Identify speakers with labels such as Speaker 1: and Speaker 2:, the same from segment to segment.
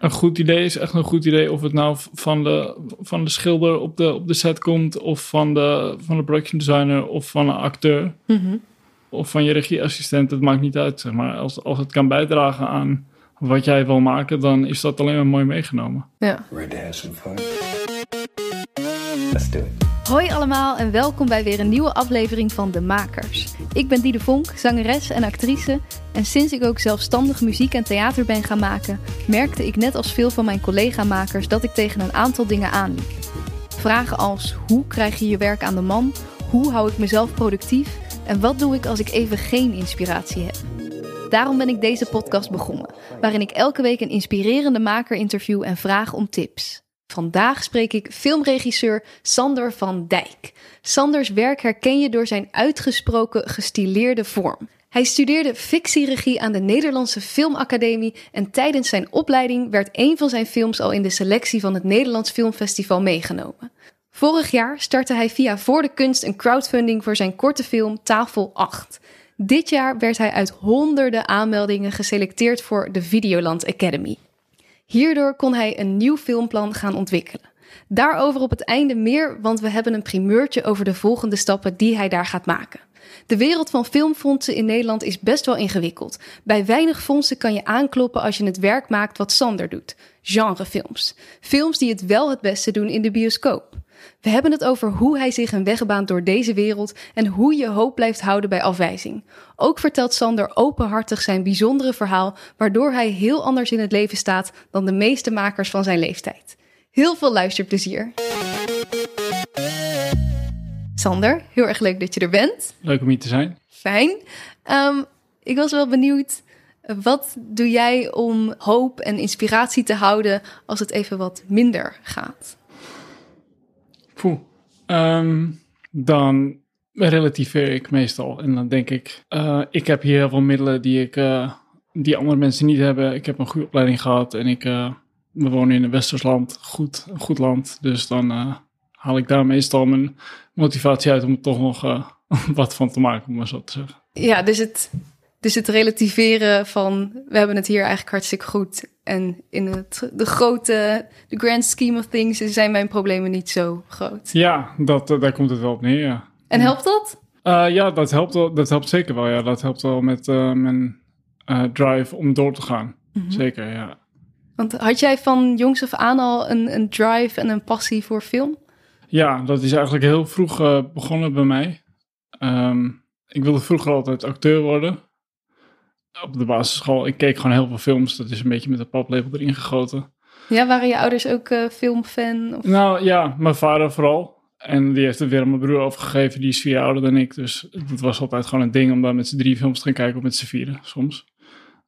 Speaker 1: een goed idee is echt een goed idee. Of het nou van de, van de schilder op de, op de set komt, of van de, van de production designer, of van een acteur,
Speaker 2: Mhm.
Speaker 1: of van je regieassistent. Het maakt niet uit. Zeg maar als, als het kan bijdragen aan wat jij wil maken, dan is dat alleen maar mooi meegenomen.
Speaker 2: Ja.
Speaker 3: Ready to have some fun? Let's do it.
Speaker 2: Hoi allemaal en welkom bij weer een nieuwe aflevering van De Makers. Ik ben Diede Vonk, zangeres en actrice. En sinds ik ook zelfstandig muziek en theater ben gaan maken, merkte ik net als veel van mijn collega-makers dat ik tegen een aantal dingen aanliep. Vragen als hoe krijg je je werk aan de man? Hoe hou ik mezelf productief? En wat doe ik als ik even geen inspiratie heb? Daarom ben ik deze podcast begonnen, waarin ik elke week een inspirerende maker interview en vraag om tips. Vandaag spreek ik filmregisseur Sander van Dijk. Sanders werk herken je door zijn uitgesproken gestileerde vorm. Hij studeerde fictieregie aan de Nederlandse Filmacademie en tijdens zijn opleiding werd een van zijn films al in de selectie van het Nederlands Filmfestival meegenomen. Vorig jaar startte hij via Voor de Kunst een crowdfunding voor zijn korte film Tafel 8. Dit jaar werd hij uit honderden aanmeldingen geselecteerd voor de Videoland Academy. Hierdoor kon hij een nieuw filmplan gaan ontwikkelen. Daarover op het einde meer, want we hebben een primeurtje over de volgende stappen die hij daar gaat maken. De wereld van filmfondsen in Nederland is best wel ingewikkeld. Bij weinig fondsen kan je aankloppen als je het werk maakt wat Sander doet: genrefilms. Films die het wel het beste doen in de bioscoop. We hebben het over hoe hij zich een weg baant door deze wereld en hoe je hoop blijft houden bij afwijzing. Ook vertelt Sander openhartig zijn bijzondere verhaal, waardoor hij heel anders in het leven staat dan de meeste makers van zijn leeftijd. Heel veel luisterplezier. Sander, heel erg leuk dat je er bent.
Speaker 1: Leuk om hier te zijn.
Speaker 2: Fijn. Ehm, ik was wel benieuwd, wat doe jij om hoop en inspiratie te houden als het even wat minder gaat?
Speaker 1: Poeh. Ehm, dan relativeer ik meestal. En dan denk ik, eh, ik heb hier heel veel middelen die, ik, eh, die andere mensen niet hebben. Ik heb een goede opleiding gehad en ik, eh, we wonen in een westers land, goed, een goed land. Dus dan haal ik daar meestal mijn motivatie uit om er toch nog eh, wat van te maken, om maar zo te zeggen.
Speaker 2: Ja, dus het, dus het relativeren van we hebben het hier eigenlijk hartstikke goed. En in het, de grote, de grand scheme of things zijn mijn problemen niet zo groot.
Speaker 1: Ja, dat, eh, daar komt het wel op neer, ja.
Speaker 2: En helpt dat?
Speaker 1: Eh, ja, dat helpt, wel, dat helpt zeker wel. Ja. Dat helpt wel met mijn drive om door te gaan. Zeker, ja.
Speaker 2: Want had jij van jongs af aan al een, een drive en een passie voor film?
Speaker 1: Ja, dat is eigenlijk heel vroeg eh, begonnen bij mij. Ehm, ik wilde vroeger altijd acteur worden. Op de basisschool. Ik keek gewoon heel veel films. Dat is een beetje met een paplepel erin gegoten.
Speaker 2: Ja, waren je ouders ook eh, filmfan? Of?
Speaker 1: Nou ja, mijn vader vooral. En die heeft het weer aan mijn broer overgegeven. Die is vier jaar ouder dan ik. Dus het was altijd gewoon een ding om daar met z'n drie films te gaan kijken. Of met z'n vieren soms.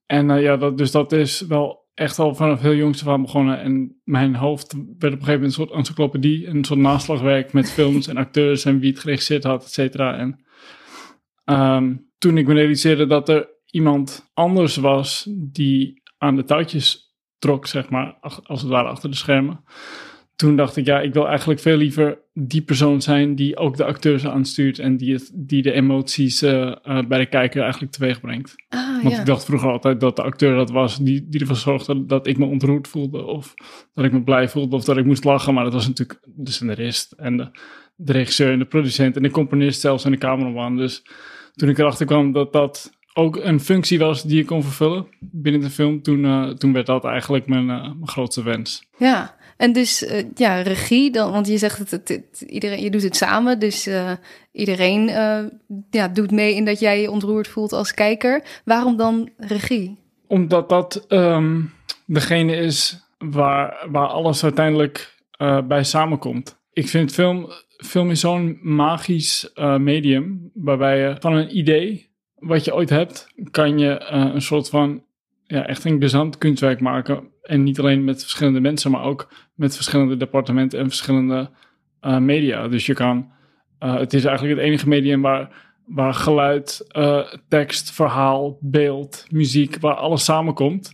Speaker 1: En eh, ja, dat, dus dat is wel echt al vanaf heel jongs af aan begonnen. En mijn hoofd werd op een gegeven moment een soort encyclopedie. Een soort naslagwerk met films en acteurs en wie het geregisseerd had, et cetera. En ehm, toen ik me realiseerde dat er iemand anders was die aan de touwtjes trok, zeg maar, als het ware achter de schermen. Toen dacht ik, ja, ik wil eigenlijk veel liever die persoon zijn die ook de acteurs aanstuurt en die, het, die de emoties eh, eh, bij de kijker eigenlijk teweeg brengt.
Speaker 2: Ah,
Speaker 1: Want
Speaker 2: ja.
Speaker 1: ik dacht vroeger altijd dat de acteur dat was die, die ervoor zorgde dat ik me ontroerd voelde. Of dat ik me blij voelde of dat ik moest lachen. Maar dat was natuurlijk de scenarist en de, de regisseur en de producent en de componist zelfs en de cameraman. Dus toen ik erachter kwam dat dat ook een functie was die ik kon vervullen binnen de film, toen, eh, toen werd dat eigenlijk mijn, mijn grootste wens.
Speaker 2: Ja, en dus eh, ja, regie, dan, want je zegt het- iedereen, je doet het samen, dus eh, iedereen eh, ja, doet mee in dat jij je ontroerd voelt als kijker. Waarom dan regie?
Speaker 1: Omdat dat ehm, degene is waar, waar alles uiteindelijk bij samenkomt. Ik vind film, film is zo'n magisch medium, waarbij je van een idee wat je ooit hebt, kan je een soort van ja, echt een bezand kunstwerk maken. En niet alleen met verschillende mensen, maar ook met verschillende departementen en verschillende eh, media. Dus je kan, eh, het is eigenlijk het enige medium waar, waar geluid, eh, tekst, verhaal, beeld, muziek, waar alles samenkomt.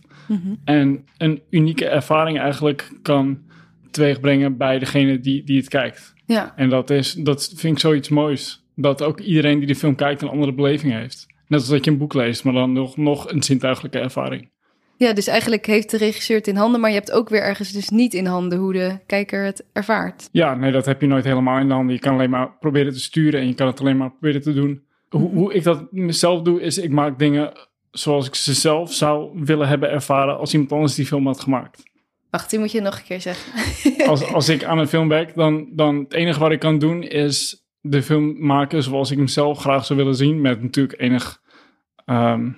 Speaker 1: En een unieke ervaring eigenlijk kan teweegbrengen bij degene die, die het kijkt.
Speaker 2: Ja,
Speaker 1: En dat, is, dat vind ik zoiets moois. Dat ook iedereen die de film kijkt een andere beleving heeft. Net als dat je een boek leest, maar dan nog, nog een zintuigelijke ervaring.
Speaker 2: Ja, dus eigenlijk heeft de regisseur het in handen, maar je hebt ook weer ergens dus niet in handen hoe de kijker het ervaart.
Speaker 1: Ja, nee, dat heb je nooit helemaal in de handen. Je kan alleen maar proberen te sturen en je kan het alleen maar proberen te doen. Hoe, hoe ik dat mezelf doe, is ik maak dingen zoals ik ze zelf zou willen hebben ervaren als iemand anders die film had gemaakt.
Speaker 2: Wacht, die moet je nog een keer zeggen.
Speaker 1: Als, als ik aan een film werk, dan, dan het enige wat ik kan doen is de film maken zoals ik hem zelf graag zou willen zien. Met natuurlijk enig, ehm,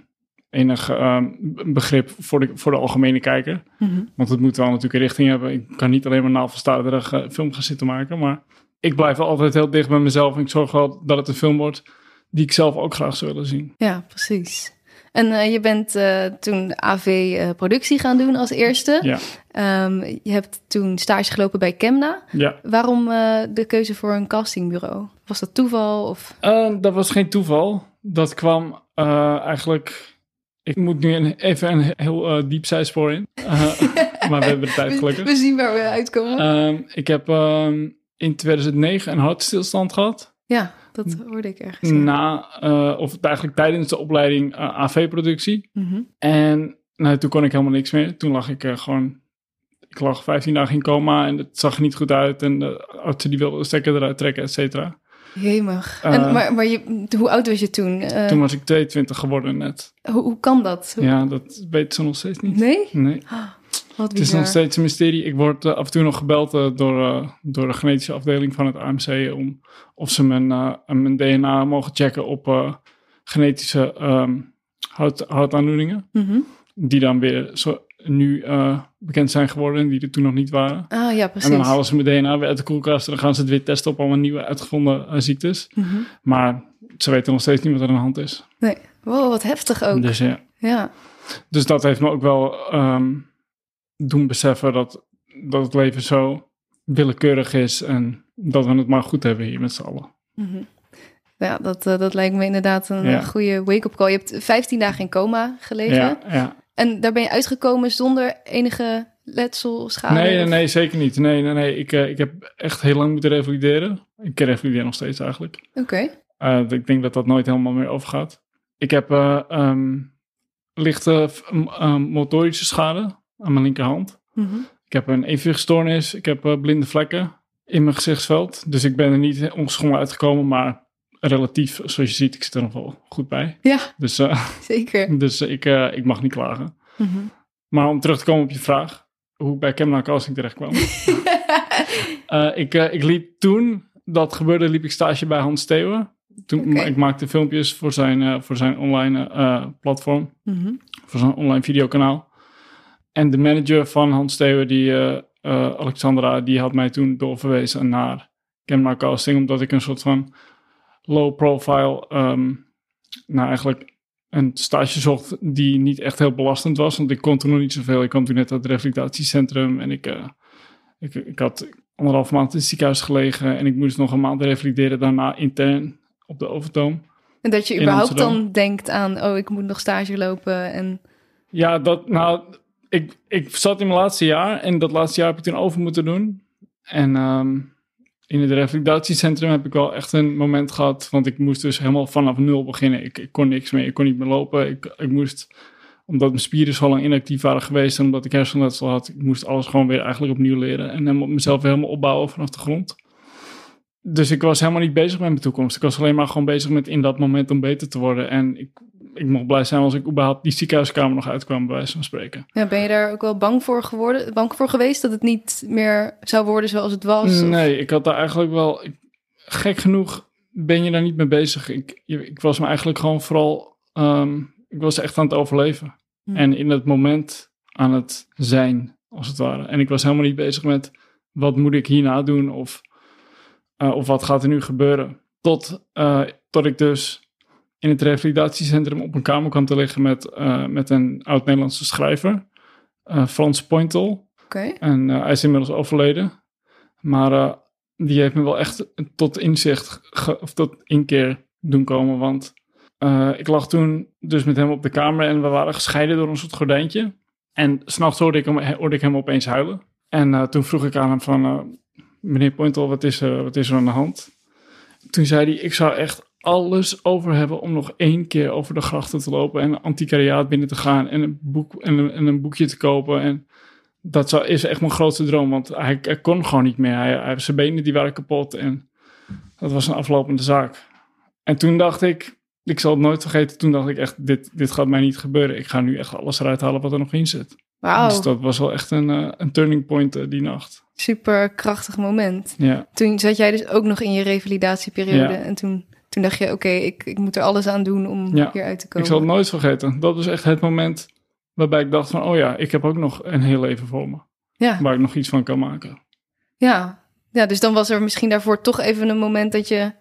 Speaker 1: enig ehm, begrip voor de, voor de algemene kijker.
Speaker 2: Mhm.
Speaker 1: Want het moet wel natuurlijk een richting hebben. Ik kan niet alleen maar navelstaarderige film gaan zitten maken. Maar ik blijf wel altijd heel dicht bij mezelf. En ik zorg wel dat het een film wordt die ik zelf ook graag zou willen zien.
Speaker 2: Ja, precies. En eh, je bent eh, toen AV-productie gaan doen als eerste.
Speaker 1: Ja,
Speaker 2: Ehm, je hebt toen stage gelopen bij Kemna.
Speaker 1: ja.
Speaker 2: Waarom eh, de keuze voor een castingbureau? Was dat toeval? Of...
Speaker 1: Eh, dat was geen toeval. Dat kwam eh, eigenlijk. Ik moet nu een, even een heel eh, diep zijspoor in. Eh, maar we hebben de tijd gelukkig.
Speaker 2: we zien waar we uitkomen.
Speaker 1: Ehm, ik heb ehm, in 2009 een hartstilstand gehad.
Speaker 2: ja, dat hoorde ik ergens. ja.
Speaker 1: Na, eh, of eigenlijk tijdens de opleiding AV-productie.
Speaker 2: Mhm.
Speaker 1: En nou, toen kon ik helemaal niks meer. Toen lag ik gewoon. Ik lag 15 dagen in coma en het zag er niet goed uit. En de artsen die wilden de stekker eruit trekken, et cetera.
Speaker 2: Jemig.
Speaker 1: Eh,
Speaker 2: en, maar maar je, hoe oud was je toen? Eh,
Speaker 1: Toen was ik 22 geworden net.
Speaker 2: hoe, hoe kan dat? Hoe-
Speaker 1: Ja, dat weten ze nog steeds niet.
Speaker 2: Nee?
Speaker 1: Nee.
Speaker 2: Ah, wat
Speaker 1: Het is nog steeds een mysterie. Ik word eh, af en toe nog gebeld eh, door, eh, door de genetische afdeling van het AMC om of ze mijn, eh, mijn DNA mogen checken op eh, genetische ehm hout, houtaandoeningen.
Speaker 2: Mhm.
Speaker 1: Die dan weer zo, nu eh, bekend zijn geworden, die er toen nog niet waren.
Speaker 2: Ah ja,
Speaker 1: En
Speaker 2: precies.
Speaker 1: dan halen ze mijn DNA weer uit de koelkast en dan gaan ze het weer testen op allemaal nieuwe uitgevonden eh, ziektes.
Speaker 2: Mhm.
Speaker 1: Maar ze weten nog steeds niet wat er aan de hand is.
Speaker 2: Nee. Wow, wat heftig ook.
Speaker 1: Dus ja.
Speaker 2: Ja.
Speaker 1: Dus dat heeft me ook wel ehm, doen beseffen dat, dat het leven zo willekeurig is en dat we het maar goed hebben hier met z'n allen.
Speaker 2: Mhm. Ja, dat, eh, dat lijkt me inderdaad een
Speaker 1: Ja.
Speaker 2: goede wake-up call. Je hebt 15 dagen in coma gelegen.
Speaker 1: Ja, ja.
Speaker 2: En daar ben je uitgekomen zonder enige letsel, schade?
Speaker 1: Nee, nee, zeker niet. Nee, nee, nee. Ik, eh, ik heb echt heel lang moeten revalideren. Ik revalideer nog steeds eigenlijk.
Speaker 2: Oké.
Speaker 1: Eh, ik denk dat dat nooit helemaal meer overgaat. Ik heb ehm, lichte ehm, motorische schade aan mijn linkerhand.
Speaker 2: Mhm.
Speaker 1: Ik heb een evenwichtstoornis. Ik heb blinde vlekken in mijn gezichtsveld. Dus ik ben er niet ongeschonden uitgekomen, maar relatief, zoals je ziet, ik zit er nog wel goed bij.
Speaker 2: Ja,
Speaker 1: Dus, eh,
Speaker 2: zeker.
Speaker 1: dus eh, ik, eh, ik mag niet klagen.
Speaker 2: Mhm.
Speaker 1: Maar om terug te komen op je vraag, hoe ik bij Kemna Casting terecht kwam. Ik, ik liep toen, dat gebeurde, liep ik stage bij Hans Steeuwen. Toen, Ik maakte filmpjes voor zijn, voor zijn online platform,
Speaker 2: Mhm.
Speaker 1: voor zijn online videokanaal. En de manager van Hans Steeuwen, die, Alexandra, die had mij toen doorverwezen naar Kemna Casting, omdat ik een soort van low profile, ehm, nou eigenlijk een stage zocht die niet echt heel belastend was. Want ik kon toen nog niet zoveel. Ik kwam toen net uit het revalidatiecentrum en ik, eh, ik, ik had anderhalf maand in het ziekenhuis gelegen en ik moest nog een maand revalideren daarna intern op de overtoom.
Speaker 2: En dat je überhaupt dan denkt aan, oh, ik moet nog stage lopen. En
Speaker 1: Ja, dat, nou, ik, ik zat in mijn laatste jaar en dat laatste jaar heb ik toen over moeten doen. En ehm, in het revalidatiecentrum heb ik wel echt een moment gehad, want ik moest dus helemaal vanaf nul beginnen. Ik, ik kon niks meer, ik kon niet meer lopen. Ik, ik moest, omdat mijn spieren zo lang inactief waren geweest en omdat ik hersenletsel had, ik moest alles gewoon weer eigenlijk opnieuw leren en helemaal, mezelf helemaal opbouwen vanaf de grond. Dus ik was helemaal niet bezig met mijn toekomst. Ik was alleen maar gewoon bezig met in dat moment om beter te worden. En ik, ik mocht blij zijn als ik überhaupt die ziekenhuiskamer nog uitkwam, bij wijze van spreken.
Speaker 2: ja, ben je daar ook wel bang voor geworden, bang voor geweest dat het niet meer zou worden zoals het was? Of-
Speaker 1: Nee, ik had daar eigenlijk wel. ik- gek genoeg ben je daar niet mee bezig. Ik, ik was me eigenlijk gewoon vooral. ehm, ik was echt aan het overleven.
Speaker 2: Hm.
Speaker 1: En in het moment aan het zijn, als het ware. En ik was helemaal niet bezig met wat moet ik hierna doen of, eh, of wat gaat er nu gebeuren. Tot, eh, tot ik dus in het revalidatiecentrum op een kamer kwam te liggen met, eh, met een oud-Nederlandse schrijver, eh, Frans Pointel. En eh, hij is inmiddels overleden. Maar die heeft me wel echt tot inzicht, of tot inkeer doen komen. Want ik lag toen dus met hem op de kamer en we waren gescheiden door een soort gordijntje. En s'nachts hoorde, ik hem- hoorde ik hem opeens huilen. En toen vroeg ik aan hem van, meneer Pointel, wat is, er, wat is er aan de hand? Toen zei hij, ik zou echt alles over hebben om nog één keer over de grachten te lopen en een antiquariaat binnen te gaan en een, boek, en een, en een boekje te kopen. En dat zou, is echt mijn grootste droom, want hij, hij kon gewoon niet meer. Hij, hij, zijn benen die waren kapot en dat was een aflopende zaak. En toen dacht ik, ik zal het nooit vergeten, toen dacht ik echt, dit, dit gaat mij niet gebeuren. Ik ga nu echt alles eruit halen wat er nog in zit.
Speaker 2: Wauw,
Speaker 1: Dus dat was wel echt een, eh, een turning point eh, die nacht.
Speaker 2: super krachtig moment.
Speaker 1: Ja,
Speaker 2: Toen zat jij dus ook nog in je revalidatieperiode.
Speaker 1: Ja.
Speaker 2: En toen, toen dacht je, oké, ik, ik moet er alles aan doen om
Speaker 1: Ja.
Speaker 2: hieruit te
Speaker 1: ik
Speaker 2: komen.
Speaker 1: zal het nooit vergeten. Dat was echt het moment waarbij ik dacht van, oh ja, ik heb ook nog een heel leven voor me.
Speaker 2: Ja,
Speaker 1: Waar ik nog iets van kan maken.
Speaker 2: ja. ja, dus dan was er misschien daarvoor toch even een moment dat je,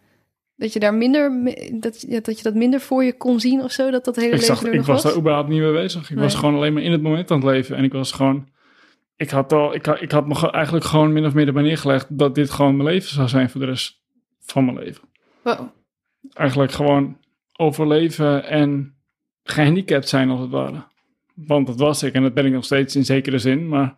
Speaker 2: dat je daar minder, dat, ja, dat je dat minder voor je kon zien of zo, dat dat hele
Speaker 1: Ik,
Speaker 2: leven
Speaker 1: zag,
Speaker 2: er
Speaker 1: ik
Speaker 2: nog
Speaker 1: was
Speaker 2: was.
Speaker 1: daar überhaupt niet mee bezig. Ik was gewoon alleen maar in het moment aan het leven. En ik was gewoon... Ik had, al, ik, had, ik had me ge- eigenlijk gewoon min of meer erbij neergelegd... dat dit gewoon mijn leven zou zijn voor de rest van mijn leven.
Speaker 2: Wow.
Speaker 1: Eigenlijk gewoon overleven en gehandicapt zijn als het ware. Want dat was ik en dat ben ik nog steeds in zekere zin. Maar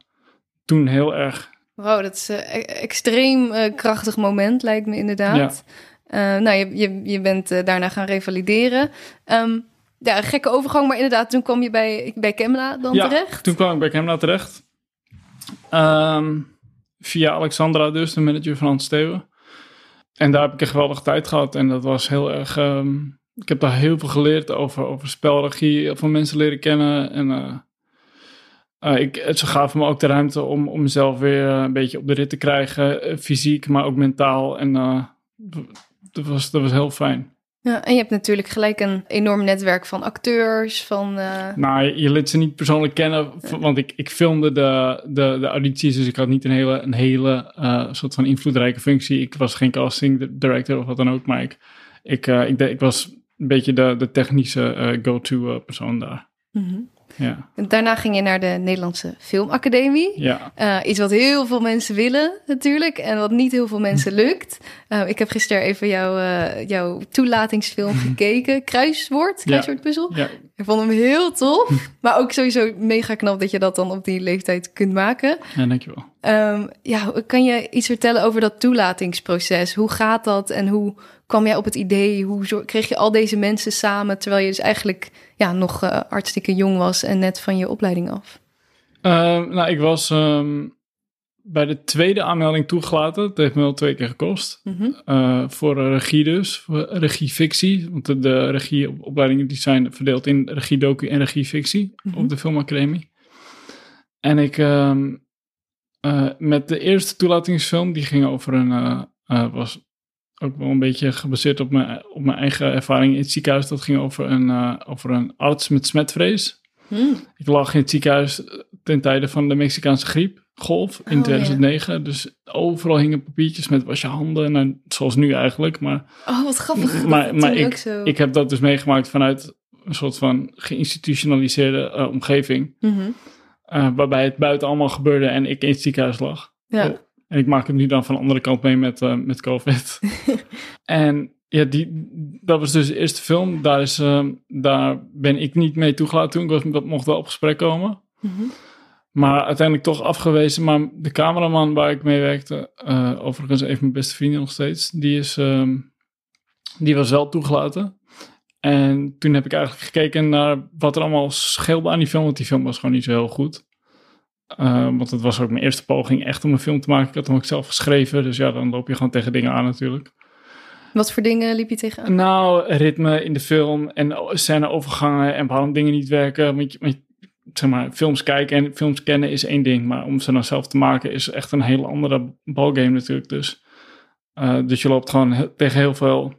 Speaker 1: toen heel erg...
Speaker 2: Wow, dat is een extreem eh, krachtig moment, lijkt me inderdaad. Eh, nou, je, je, je bent eh, daarna gaan revalideren. Ehm, ja, gekke overgang, maar inderdaad, toen kwam je bij, bij Kemla dan
Speaker 1: Ja,
Speaker 2: terecht.
Speaker 1: Toen kwam ik bij Kemna terecht. Ehm, via Alexandra dus, de manager van Hans Steeuwen. En daar heb ik een geweldige tijd gehad. En dat was heel erg... ehm, ik heb daar heel veel geleerd over, over spelregie. Veel mensen leren kennen. En eh, eh, ik, ze gaven me ook de ruimte om, om mezelf weer een beetje op de rit te krijgen. eh, fysiek, maar ook mentaal. En dat, was, dat was heel fijn.
Speaker 2: Ja, en je hebt natuurlijk gelijk een enorm netwerk van acteurs, van... eh,
Speaker 1: Nou, je, liet ze niet persoonlijk kennen, want ik, ik filmde de, de, de audities, dus ik had niet een hele, een hele eh, soort van invloedrijke functie. Ik was geen casting director of wat dan ook, maar ik, ik, eh, ik, de- ik was een beetje de, de technische go-to persoon daar.
Speaker 2: mhm.
Speaker 1: Ja,
Speaker 2: Daarna ging je naar de Nederlandse Filmacademie.
Speaker 1: ja.
Speaker 2: Eh, iets wat heel veel mensen willen natuurlijk en wat niet heel veel mensen lukt. Eh, ik heb gisteren even jouw, eh, jouw toelatingsfilm gekeken, Kruiswoord, Kruiswoordpuzzel.
Speaker 1: ja.
Speaker 2: Ik vond hem heel tof, maar ook sowieso mega knap dat je dat dan op die leeftijd kunt maken.
Speaker 1: ja dankjewel.
Speaker 2: Ehm, ja, kan je iets vertellen over dat toelatingsproces? Hoe gaat dat en hoe kwam jij op het idee? Hoe kreeg je al deze mensen samen terwijl je dus eigenlijk ja, nog eh, hartstikke jong was en net van je opleiding af?
Speaker 1: Ehm, nou, ik was ehm, bij de tweede aanmelding toegelaten. Het heeft me wel twee keer gekost.
Speaker 2: Mhm.
Speaker 1: Eh, voor regie dus, voor regie-fictie. Want de, de regieopleidingen die zijn verdeeld in regie-docu en regie-fictie
Speaker 2: Mhm.
Speaker 1: op de filmacademie. En ik, ehm, eh, met de eerste toelatingsfilm, die ging over een, eh, was ook wel een beetje gebaseerd op mijn, op mijn eigen ervaring in het ziekenhuis. Dat ging over een, over een arts met smetvrees.
Speaker 2: Hmm.
Speaker 1: Ik lag in het ziekenhuis ten tijde van de Mexicaanse griepgolf in
Speaker 2: Oh,
Speaker 1: 2009. Dus overal hingen papiertjes met was je handen. Nou, zoals nu eigenlijk. Maar
Speaker 2: Oh, wat grappig.
Speaker 1: Maar- ik- ik heb dat dus meegemaakt vanuit een soort van geïnstitutionaliseerde eh, omgeving.
Speaker 2: Mhm.
Speaker 1: eh, waarbij het buiten allemaal gebeurde en ik in het ziekenhuis lag.
Speaker 2: Ja.
Speaker 1: Oh, En ik maak het nu dan van de andere kant mee met, eh, met COVID. en ja, die, dat was dus de eerste film. Daar, is, eh, daar ben ik niet mee toegelaten toen. Ik was, dat mocht wel op gesprek komen.
Speaker 2: Mhm.
Speaker 1: Maar uiteindelijk toch afgewezen. Maar de cameraman waar ik mee werkte, eh, overigens even mijn beste vriendin nog steeds, die, is, ehm, die was wel toegelaten. En toen heb ik eigenlijk gekeken naar wat er allemaal scheelde aan die film, want die film was gewoon niet zo heel goed. Eh, want het was ook mijn eerste poging echt om een film te maken. Ik had hem ook zelf geschreven, dus ja, dan loop je gewoon tegen dingen aan natuurlijk.
Speaker 2: Wat voor dingen liep je tegenaan?
Speaker 1: Nou, ritme in de film en scèneovergangen en waarom dingen niet werken. Want je- zeg maar, films kijken en films kennen is één ding, maar om ze dan zelf te maken is echt een hele andere balgame natuurlijk. Dus, eh, dus je loopt gewoon he- tegen heel veel,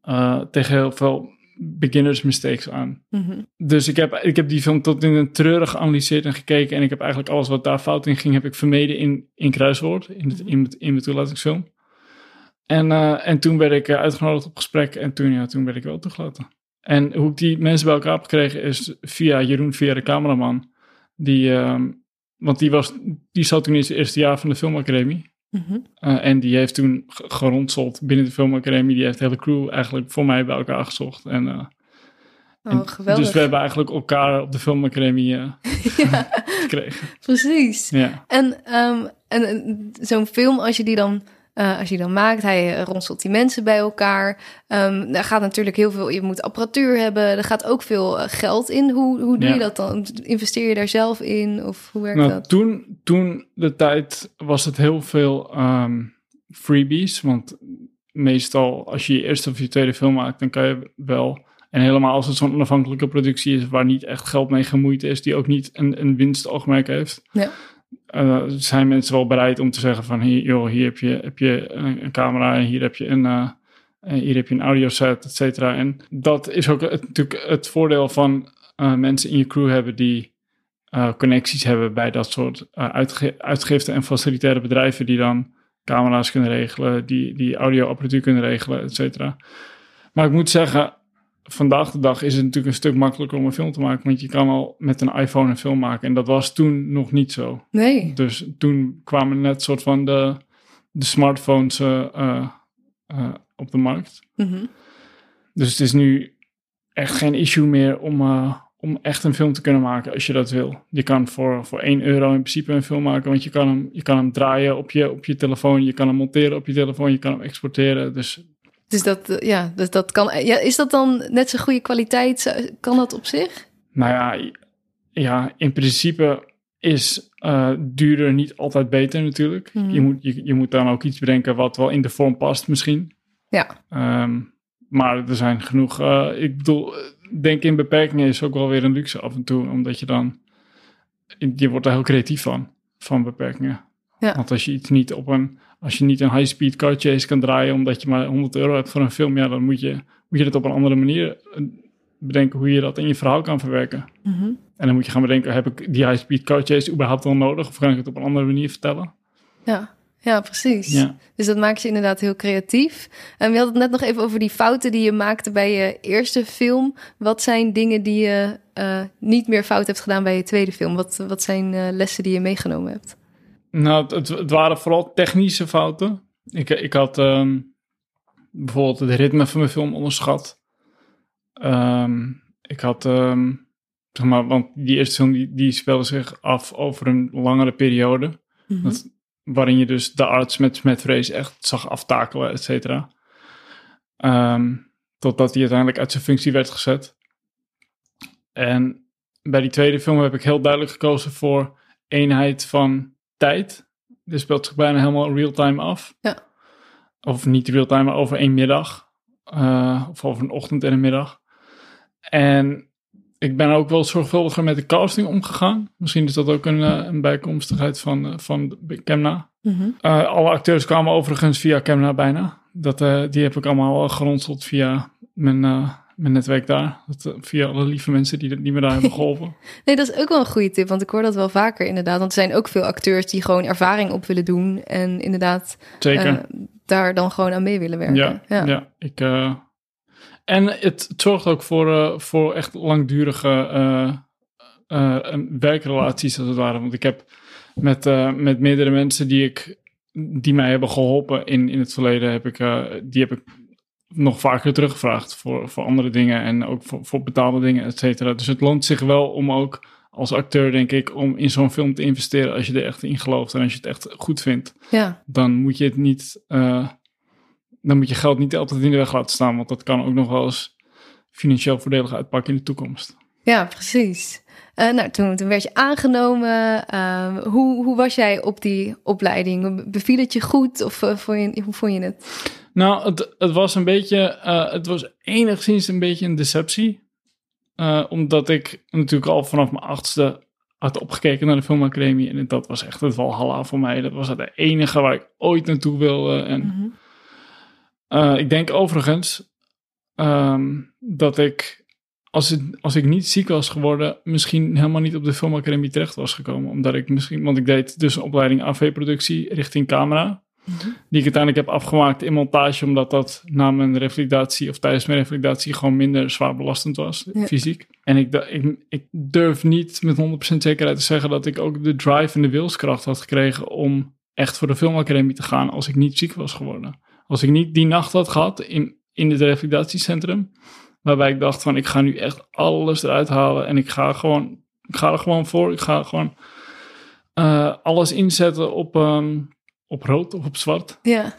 Speaker 1: eh, tegen heel veel beginners mistakes aan.
Speaker 2: Mhm.
Speaker 1: Dus ik heb, ik heb die film tot in een treurig geanalyseerd en gekeken. En ik heb eigenlijk alles wat daar fout in ging, heb ik vermeden in, in Kruiswoord, in, het, in, het, in mijn toelatingsfilm. En, eh, en toen werd ik uitgenodigd op gesprek en toen, ja, toen werd ik wel toegelaten. En hoe ik die mensen bij elkaar heb gekregen is via Jeroen, via de cameraman. Die, ehm, want die, was, die zat toen in zijn eerste jaar van de filmacademie.
Speaker 2: Mhm.
Speaker 1: Eh, en die heeft toen ge- geronseld binnen de filmacademie. Die heeft de hele crew eigenlijk voor mij bij elkaar gezocht. En, eh,
Speaker 2: Oh,
Speaker 1: en
Speaker 2: geweldig.
Speaker 1: Dus we hebben eigenlijk elkaar op de filmacademie eh,
Speaker 2: ja,
Speaker 1: gekregen.
Speaker 2: precies.
Speaker 1: Ja.
Speaker 2: En, ehm, en, en zo'n film, als je die dan eh, als je dan maakt. Hij uh, ronselt die mensen bij elkaar. Um, daar gaat natuurlijk heel veel, je moet apparatuur hebben. Er gaat ook veel geld in. Hoe, hoe doe je dat dan? Investeer je daar zelf in? Of hoe werkt
Speaker 1: nou,
Speaker 2: dat?
Speaker 1: Toen, toen de tijd was het heel veel um, freebies. Want meestal als je je eerste of je tweede film maakt, dan kan je wel... En helemaal als het zo'n onafhankelijke productie is waar niet echt geld mee gemoeid is, die ook niet een, een winstoogmerk heeft.
Speaker 2: Ja
Speaker 1: uh, zijn mensen wel bereid om te zeggen van hier, joh, hier heb je, heb je een, camera en hier heb je een, uh, hier heb je een audioset, et cetera. En dat is ook natuurlijk het voordeel van uh, mensen in je crew hebben die connecties hebben bij dat soort uitge uitgiften en facilitaire bedrijven die dan camera's kunnen regelen, die, die audioapparatuur kunnen regelen, et cetera. Maar ik moet zeggen, vandaag de dag is het natuurlijk een stuk makkelijker om een film te maken. Want je kan al met een iPhone een film maken. En dat was toen nog niet zo.
Speaker 2: Nee.
Speaker 1: Dus toen kwamen net soort van de, de smartphones uh, uh, op de markt.
Speaker 2: Mm
Speaker 1: Dus het is nu echt geen issue meer om, uh, om echt een film te kunnen maken als je dat wil. Je kan voor, voor 1 euro in principe een film maken. Want je kan hem, je kan hem draaien op je, op je telefoon. Je kan hem monteren op je telefoon. Je kan hem exporteren. Dus
Speaker 2: dus dat, eh, ja, dus dat kan. Ja, is dat dan net zo goede kwaliteit? Kan dat op zich?
Speaker 1: Nou ja, ja in principe is uh, duurder niet altijd beter natuurlijk.
Speaker 2: Mhm.
Speaker 1: Je, moet, je, je moet dan ook iets bedenken wat wel in de vorm past misschien.
Speaker 2: Ja.
Speaker 1: Um, maar er zijn genoeg. Uh, ik bedoel, denk in beperkingen is ook wel weer een luxe af en toe. Omdat je dan. Je wordt er heel creatief van. Van beperkingen.
Speaker 2: Ja.
Speaker 1: Want als je iets niet op een als je niet een high-speed car chase kan draaien omdat je maar 100 euro hebt voor een film, ja, dan moet je, moet je het op een andere manier eh, bedenken hoe je dat in je verhaal kan verwerken.
Speaker 2: Mhm.
Speaker 1: En dan moet je gaan bedenken, heb ik die high-speed car chase überhaupt wel nodig of kan ik het op een andere manier vertellen?
Speaker 2: Ja, ja precies.
Speaker 1: Ja.
Speaker 2: Dus dat maakt je inderdaad heel creatief. En we hadden het net nog even over die fouten die je maakte bij je eerste film. Wat zijn dingen die je uh, niet meer fout hebt gedaan bij je tweede film? Wat, wat zijn uh, lessen die je meegenomen hebt?
Speaker 1: Nou, het, het, waren vooral technische fouten. Ik, ik had um, bijvoorbeeld het ritme van mijn film onderschat. Um, ik had, um, zeg maar, want die eerste film die, die speelde zich af over een langere periode.
Speaker 2: Mm -hmm.
Speaker 1: dat, waarin je dus de arts met smetvrees echt zag aftakelen, et cetera. totdat hij uiteindelijk uit zijn functie werd gezet. En bij die tweede film heb ik heel duidelijk gekozen voor eenheid van tijd. Dit speelt zich bijna helemaal real-time af.
Speaker 2: Ja.
Speaker 1: Of niet real-time, maar over één middag. Uh, of over een ochtend en een middag. En ik ben ook wel zorgvuldiger met de casting omgegaan. Misschien is dat ook een, een bijkomstigheid van, uh, van Kemna.
Speaker 2: Mm -hmm.
Speaker 1: alle acteurs kwamen overigens via Kemna bijna. Dat, die heb ik allemaal geronseld via mijn mijn netwerk daar. Dat, uh, via alle lieve mensen die, die me daar hebben geholpen.
Speaker 2: nee, dat is ook wel een goede tip, want ik hoor dat wel vaker inderdaad. Want er zijn ook veel acteurs die gewoon ervaring op willen doen en inderdaad
Speaker 1: Zeker. Uh,
Speaker 2: daar dan gewoon aan mee willen werken.
Speaker 1: Ja, ja. ja ik, uh, en het, het, zorgt ook voor, voor echt langdurige werkrelaties als het ware. Want ik heb met, met meerdere mensen die ik die mij hebben geholpen in, in het verleden, heb ik, die heb ik nog vaker teruggevraagd voor, voor andere dingen en ook voor, voor betaalde dingen, et cetera. Dus het loont zich wel om ook als acteur, denk ik, om in zo'n film te investeren als je er echt in gelooft en als je het echt goed vindt.
Speaker 2: Ja.
Speaker 1: Dan moet je het niet, uh, dan moet je geld niet altijd in de weg laten staan, want dat kan ook nog wel eens financieel voordelig uitpakken in de toekomst.
Speaker 2: Ja, precies. Uh, nou, toen, toen werd je aangenomen. Uh, hoe, hoe was jij op die opleiding? Beviel het je goed of uh, vond je, hoe vond je het?
Speaker 1: Nou, het, het was een beetje, het was enigszins een beetje een deceptie. omdat ik natuurlijk al vanaf mijn achtste had opgekeken naar de filmacademie. En dat was echt het walhalla voor mij. Dat was het enige waar ik ooit naartoe wilde. En
Speaker 2: mm
Speaker 1: -hmm. ik denk overigens um, dat ik als, het, als ik niet ziek was geworden, misschien helemaal niet op de filmacademie terecht was gekomen. Omdat ik misschien, want ik deed dus een opleiding AV-productie richting camera.
Speaker 2: Mm -hmm.
Speaker 1: Die ik uiteindelijk heb afgemaakt in montage, omdat dat na mijn revalidatie of tijdens mijn revalidatie gewoon minder zwaar belastend was,
Speaker 2: Ja.
Speaker 1: fysiek. En ik, ik, ik durf niet met 100% zekerheid te zeggen dat ik ook de drive en de wilskracht had gekregen om echt voor de filmacademie te gaan als ik niet ziek was geworden. Als ik niet die nacht had gehad in, in het revalidatiecentrum, waarbij ik dacht van ik ga nu echt alles eruit halen en ik ga gewoon, ik ga er gewoon voor. Ik ga gewoon eh, alles inzetten op, ehm, op rood of op zwart,
Speaker 2: Ja.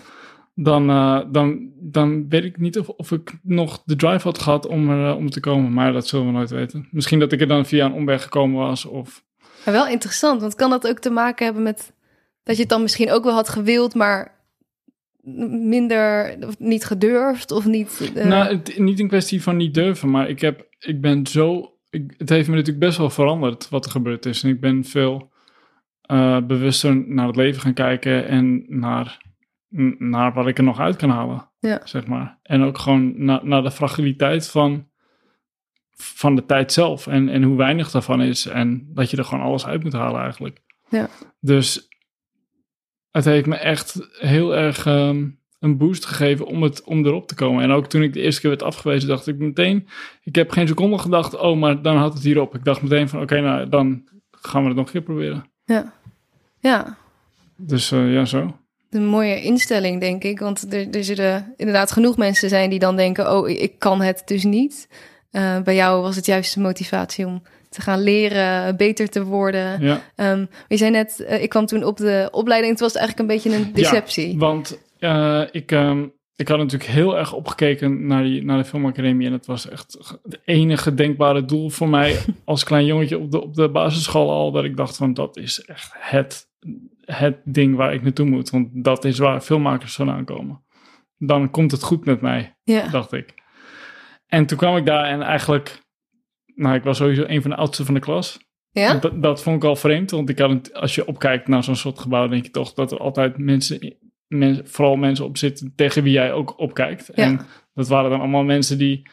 Speaker 1: dan, eh, dan, dan weet ik niet of, of ik nog de drive had gehad om er eh, om te komen. Maar dat zullen we nooit weten. Misschien dat ik er dan via een omweg gekomen was. Of,
Speaker 2: Maar wel interessant, want kan dat ook te maken hebben met dat je het dan misschien ook wel had gewild, maar minder of niet gedurfd of niet. eh,
Speaker 1: Nou, het, niet een kwestie van niet durven, maar ik, heb, ik ben zo. Ik, het heeft me natuurlijk best wel veranderd wat er gebeurd is. En ik ben veel eh, bewuster naar het leven gaan kijken en naar, naar wat ik er nog uit kan halen.
Speaker 2: Ja.
Speaker 1: Zeg maar. En ook gewoon na- naar de fragiliteit van, van de tijd zelf en, en hoe weinig daarvan is. En dat je er gewoon alles uit moet halen eigenlijk.
Speaker 2: Ja.
Speaker 1: Dus het heeft me echt heel erg ehm, een boost gegeven om, het, om erop te komen. En ook toen ik de eerste keer werd afgewezen, dacht ik meteen... Ik heb geen seconde gedacht, oh, maar dan had het hierop. Ik dacht meteen van, oké, nou, dan gaan we het nog een keer proberen.
Speaker 2: Ja. ja,
Speaker 1: Dus eh, ja, zo.
Speaker 2: een mooie instelling, denk ik. Want er, er zullen inderdaad genoeg mensen zijn die dan denken: Oh, ik, kan het dus niet. Eh, bij jou was het juist de motivatie om te gaan leren, beter te worden.
Speaker 1: Ja.
Speaker 2: Ehm, je zei net, eh, ik kwam toen op de opleiding. Het was eigenlijk een beetje een deceptie.
Speaker 1: Want eh, ik, ehm, ik had natuurlijk heel erg opgekeken naar, die, naar de filmacademie. En het was echt het enige denkbare doel voor mij als klein jongetje op de, op de basisschool al. Dat ik dacht van dat is echt het, het ding waar ik naartoe moet. Want dat is waar filmmakers vandaan komen. Dan komt het goed met mij, dacht ik. En toen kwam ik daar en eigenlijk... Nou, ik was sowieso een van de oudste van de klas.
Speaker 2: ja?
Speaker 1: Dat, dat vond ik al vreemd, want ik had als je opkijkt naar zo'n soort gebouw, denk je toch dat er altijd mensen, men, vooral mensen op zitten tegen wie jij ook opkijkt.
Speaker 2: Ja.
Speaker 1: En dat waren dan allemaal mensen die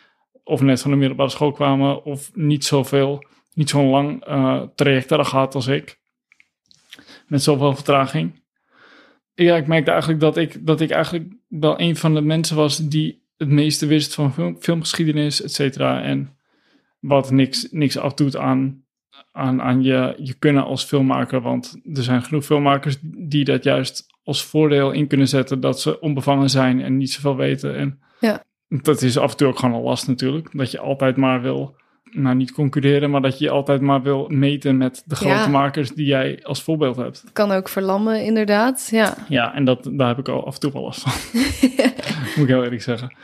Speaker 1: of net van de middelbare school kwamen of niet zoveel, niet zo'n lang eh, traject hadden gehad als ik. Met zoveel vertraging. Ja, ik merkte eigenlijk dat ik, dat ik eigenlijk wel een van de mensen was die het meeste wist van film, filmgeschiedenis, et cetera. En wat niks, niks afdoet aan aan, aan je, je kunnen als filmmaker. Want er zijn genoeg filmmakers die dat juist als voordeel in kunnen zetten. Dat ze onbevangen zijn en niet zoveel weten. En
Speaker 2: Ja.
Speaker 1: dat is af en toe ook gewoon een last natuurlijk. Dat je altijd maar wil, nou niet concurreren, maar dat je altijd maar wil meten met de grote
Speaker 2: Ja.
Speaker 1: makers die jij als voorbeeld hebt.
Speaker 2: Kan ook verlammen, inderdaad. Ja.
Speaker 1: Ja, en dat, daar heb ik al af en toe wel last van. Moet ik heel eerlijk zeggen.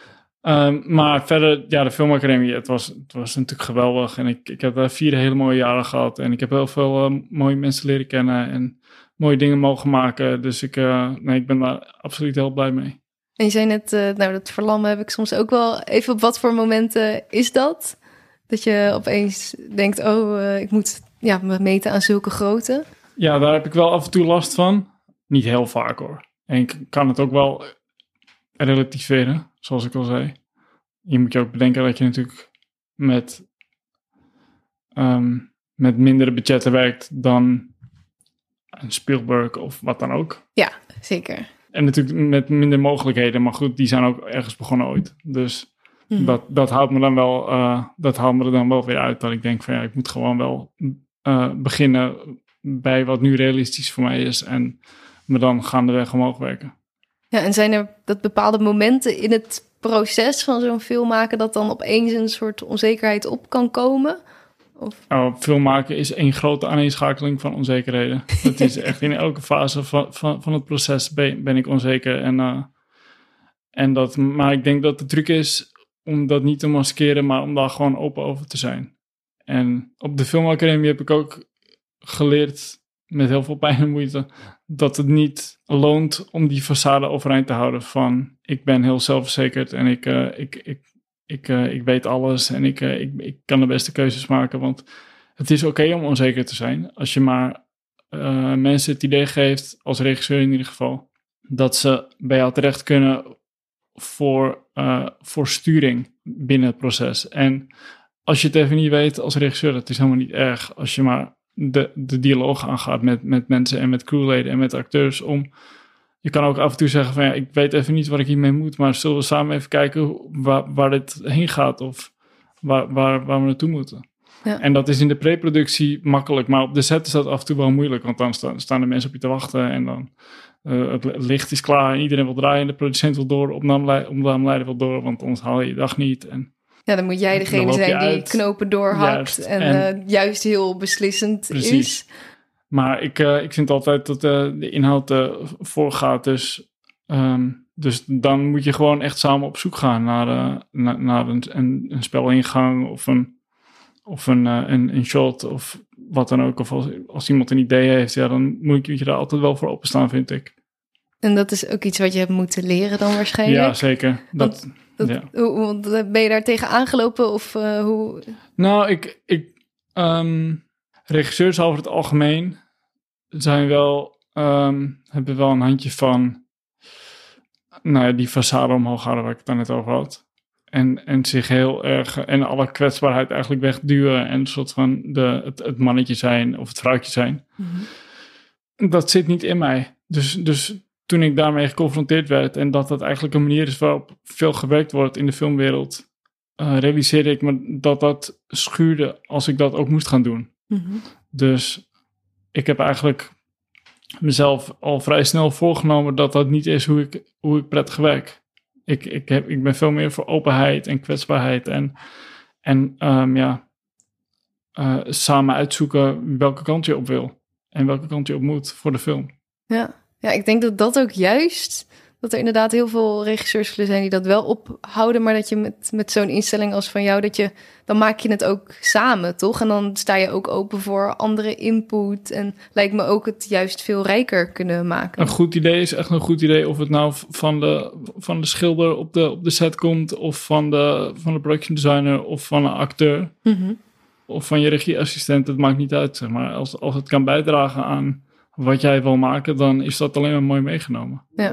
Speaker 1: Ehm, maar verder, ja, de filmacademie, het was, het was natuurlijk geweldig. En ik, ik heb daar vier hele mooie jaren gehad. En ik heb heel veel eh, mooie mensen leren kennen en mooie dingen mogen maken. Dus ik, eh, nee, ik ben daar absoluut heel blij mee.
Speaker 2: En je zei net, eh, nou, dat verlammen heb ik soms ook wel. Even op wat voor momenten is dat? Dat je opeens denkt, oh, eh, ik moet ja, me meten aan zulke grootte.
Speaker 1: Ja, daar heb ik wel af en toe last van. Niet heel vaak hoor. En ik kan het ook wel relativeren, zoals ik al zei. Je moet je ook bedenken dat je natuurlijk met, ehm, met mindere budgetten werkt dan een Spielberg of wat dan ook.
Speaker 2: Zeker.
Speaker 1: En natuurlijk met minder mogelijkheden, maar goed, die zijn ook ergens begonnen ooit. Dus
Speaker 2: Hm.
Speaker 1: dat, dat houdt me dan wel, eh, dat haalt me er dan wel weer uit. Dat ik denk van ja, ik moet gewoon wel eh, beginnen bij wat nu realistisch voor mij is. En me dan gaandeweg omhoog werken.
Speaker 2: Ja, en zijn er dat bepaalde momenten in het proces van zo'n film maken dat dan opeens een soort onzekerheid op kan komen? Of,
Speaker 1: Nou, film maken is één grote aaneenschakeling van onzekerheden. Het is echt in elke fase van, van, van het proces ben, ben ik onzeker. En, eh, en dat, maar ik denk dat de truc is om dat niet te maskeren, maar om daar gewoon open over te zijn. En op de filmacademie heb ik ook geleerd, met heel veel pijn en moeite, dat het niet loont om die façade overeind te houden van ik ben heel zelfverzekerd en ik, eh, ik, ik, ik, eh, ik weet alles en ik, eh, ik, ik kan de beste keuzes maken. Want het is oké om onzeker te zijn als je maar eh, mensen het idee geeft, als regisseur in ieder geval, dat ze bij jou terecht kunnen voor, voor sturing binnen het proces. En als je het even niet weet als regisseur, dat is helemaal niet erg. Als je maar de, de dialoog aangaat met, met mensen en met crewleden en met acteurs om... Je kan ook af en toe zeggen van ja, ik weet even niet wat ik hiermee moet, maar zullen we samen even kijken waar, waar dit heen gaat of waar, waar, waar we naartoe moeten.
Speaker 2: Ja.
Speaker 1: En dat is in de preproductie makkelijk, maar op de set is dat af en toe wel moeilijk, want dan sta- staan de mensen op je te wachten en dan eh, het licht is klaar en iedereen wil draaien, de producent wil door, opnamelei- opnameleider wil door, want anders haal je je dag niet. En
Speaker 2: ja, dan moet jij degene zijn die
Speaker 1: uit.
Speaker 2: knopen doorhakt
Speaker 1: Juist.
Speaker 2: en,
Speaker 1: En-
Speaker 2: eh, juist heel beslissend
Speaker 1: Precies.
Speaker 2: is.
Speaker 1: Maar ik, eh, ik vind altijd dat eh, de inhoud eh, voorgaat. Dus, ehm, dus dan moet je gewoon echt samen op zoek gaan naar, naar, naar een, een, een spelingang of een, of een, een, een shot of wat dan ook. Of als, als iemand een idee heeft, ja, dan moet je daar altijd wel voor openstaan, vind ik.
Speaker 2: En dat is ook iets wat je hebt moeten leren dan waarschijnlijk.
Speaker 1: Ja, zeker. Dat,
Speaker 2: Dat-
Speaker 1: ja.
Speaker 2: Hoe, ben je daar tegen aangelopen of hoe?
Speaker 1: Nou, ik, ik ehm, regisseurs over het algemeen zijn wel, ehm, hebben wel een handje van, nou ja, die façade omhoog houden waar ik het dan net over had. En, en zich heel erg, en alle kwetsbaarheid eigenlijk wegduwen en een soort van de, het, het mannetje zijn of het vrouwtje zijn. Dat zit niet in mij. Dus, dus toen ik daarmee geconfronteerd werd en dat dat eigenlijk een manier is waarop veel gewerkt wordt in de filmwereld, eh, realiseerde ik me dat dat schuurde als ik dat ook moest gaan doen.
Speaker 2: Mhm.
Speaker 1: Dus ik heb eigenlijk mezelf al vrij snel voorgenomen dat dat niet is hoe ik, hoe ik prettig werk. Ik, ik, heb, ik ben veel meer voor openheid en kwetsbaarheid en, en ehm, ja, eh, samen uitzoeken welke kant je op wil en welke kant je op moet voor de film.
Speaker 2: Ja. ja, ik denk dat dat ook juist, dat er inderdaad heel veel regisseurs zullen zijn die dat wel ophouden, maar dat je met, met zo'n instelling als van jou, dat je, dan maak je het ook samen, toch? En dan sta je ook open voor andere input en lijkt me ook het juist veel rijker kunnen maken.
Speaker 1: Een goed idee is echt een goed idee. Of het nou van de, van de schilder op de, op de set komt, of van de, van de production designer, of van een acteur,
Speaker 2: Mhm.
Speaker 1: of van je regieassistent. Het maakt niet uit, zeg maar. Als, als het kan bijdragen aan wat jij wil maken, dan is dat alleen maar mooi meegenomen.
Speaker 2: Ja.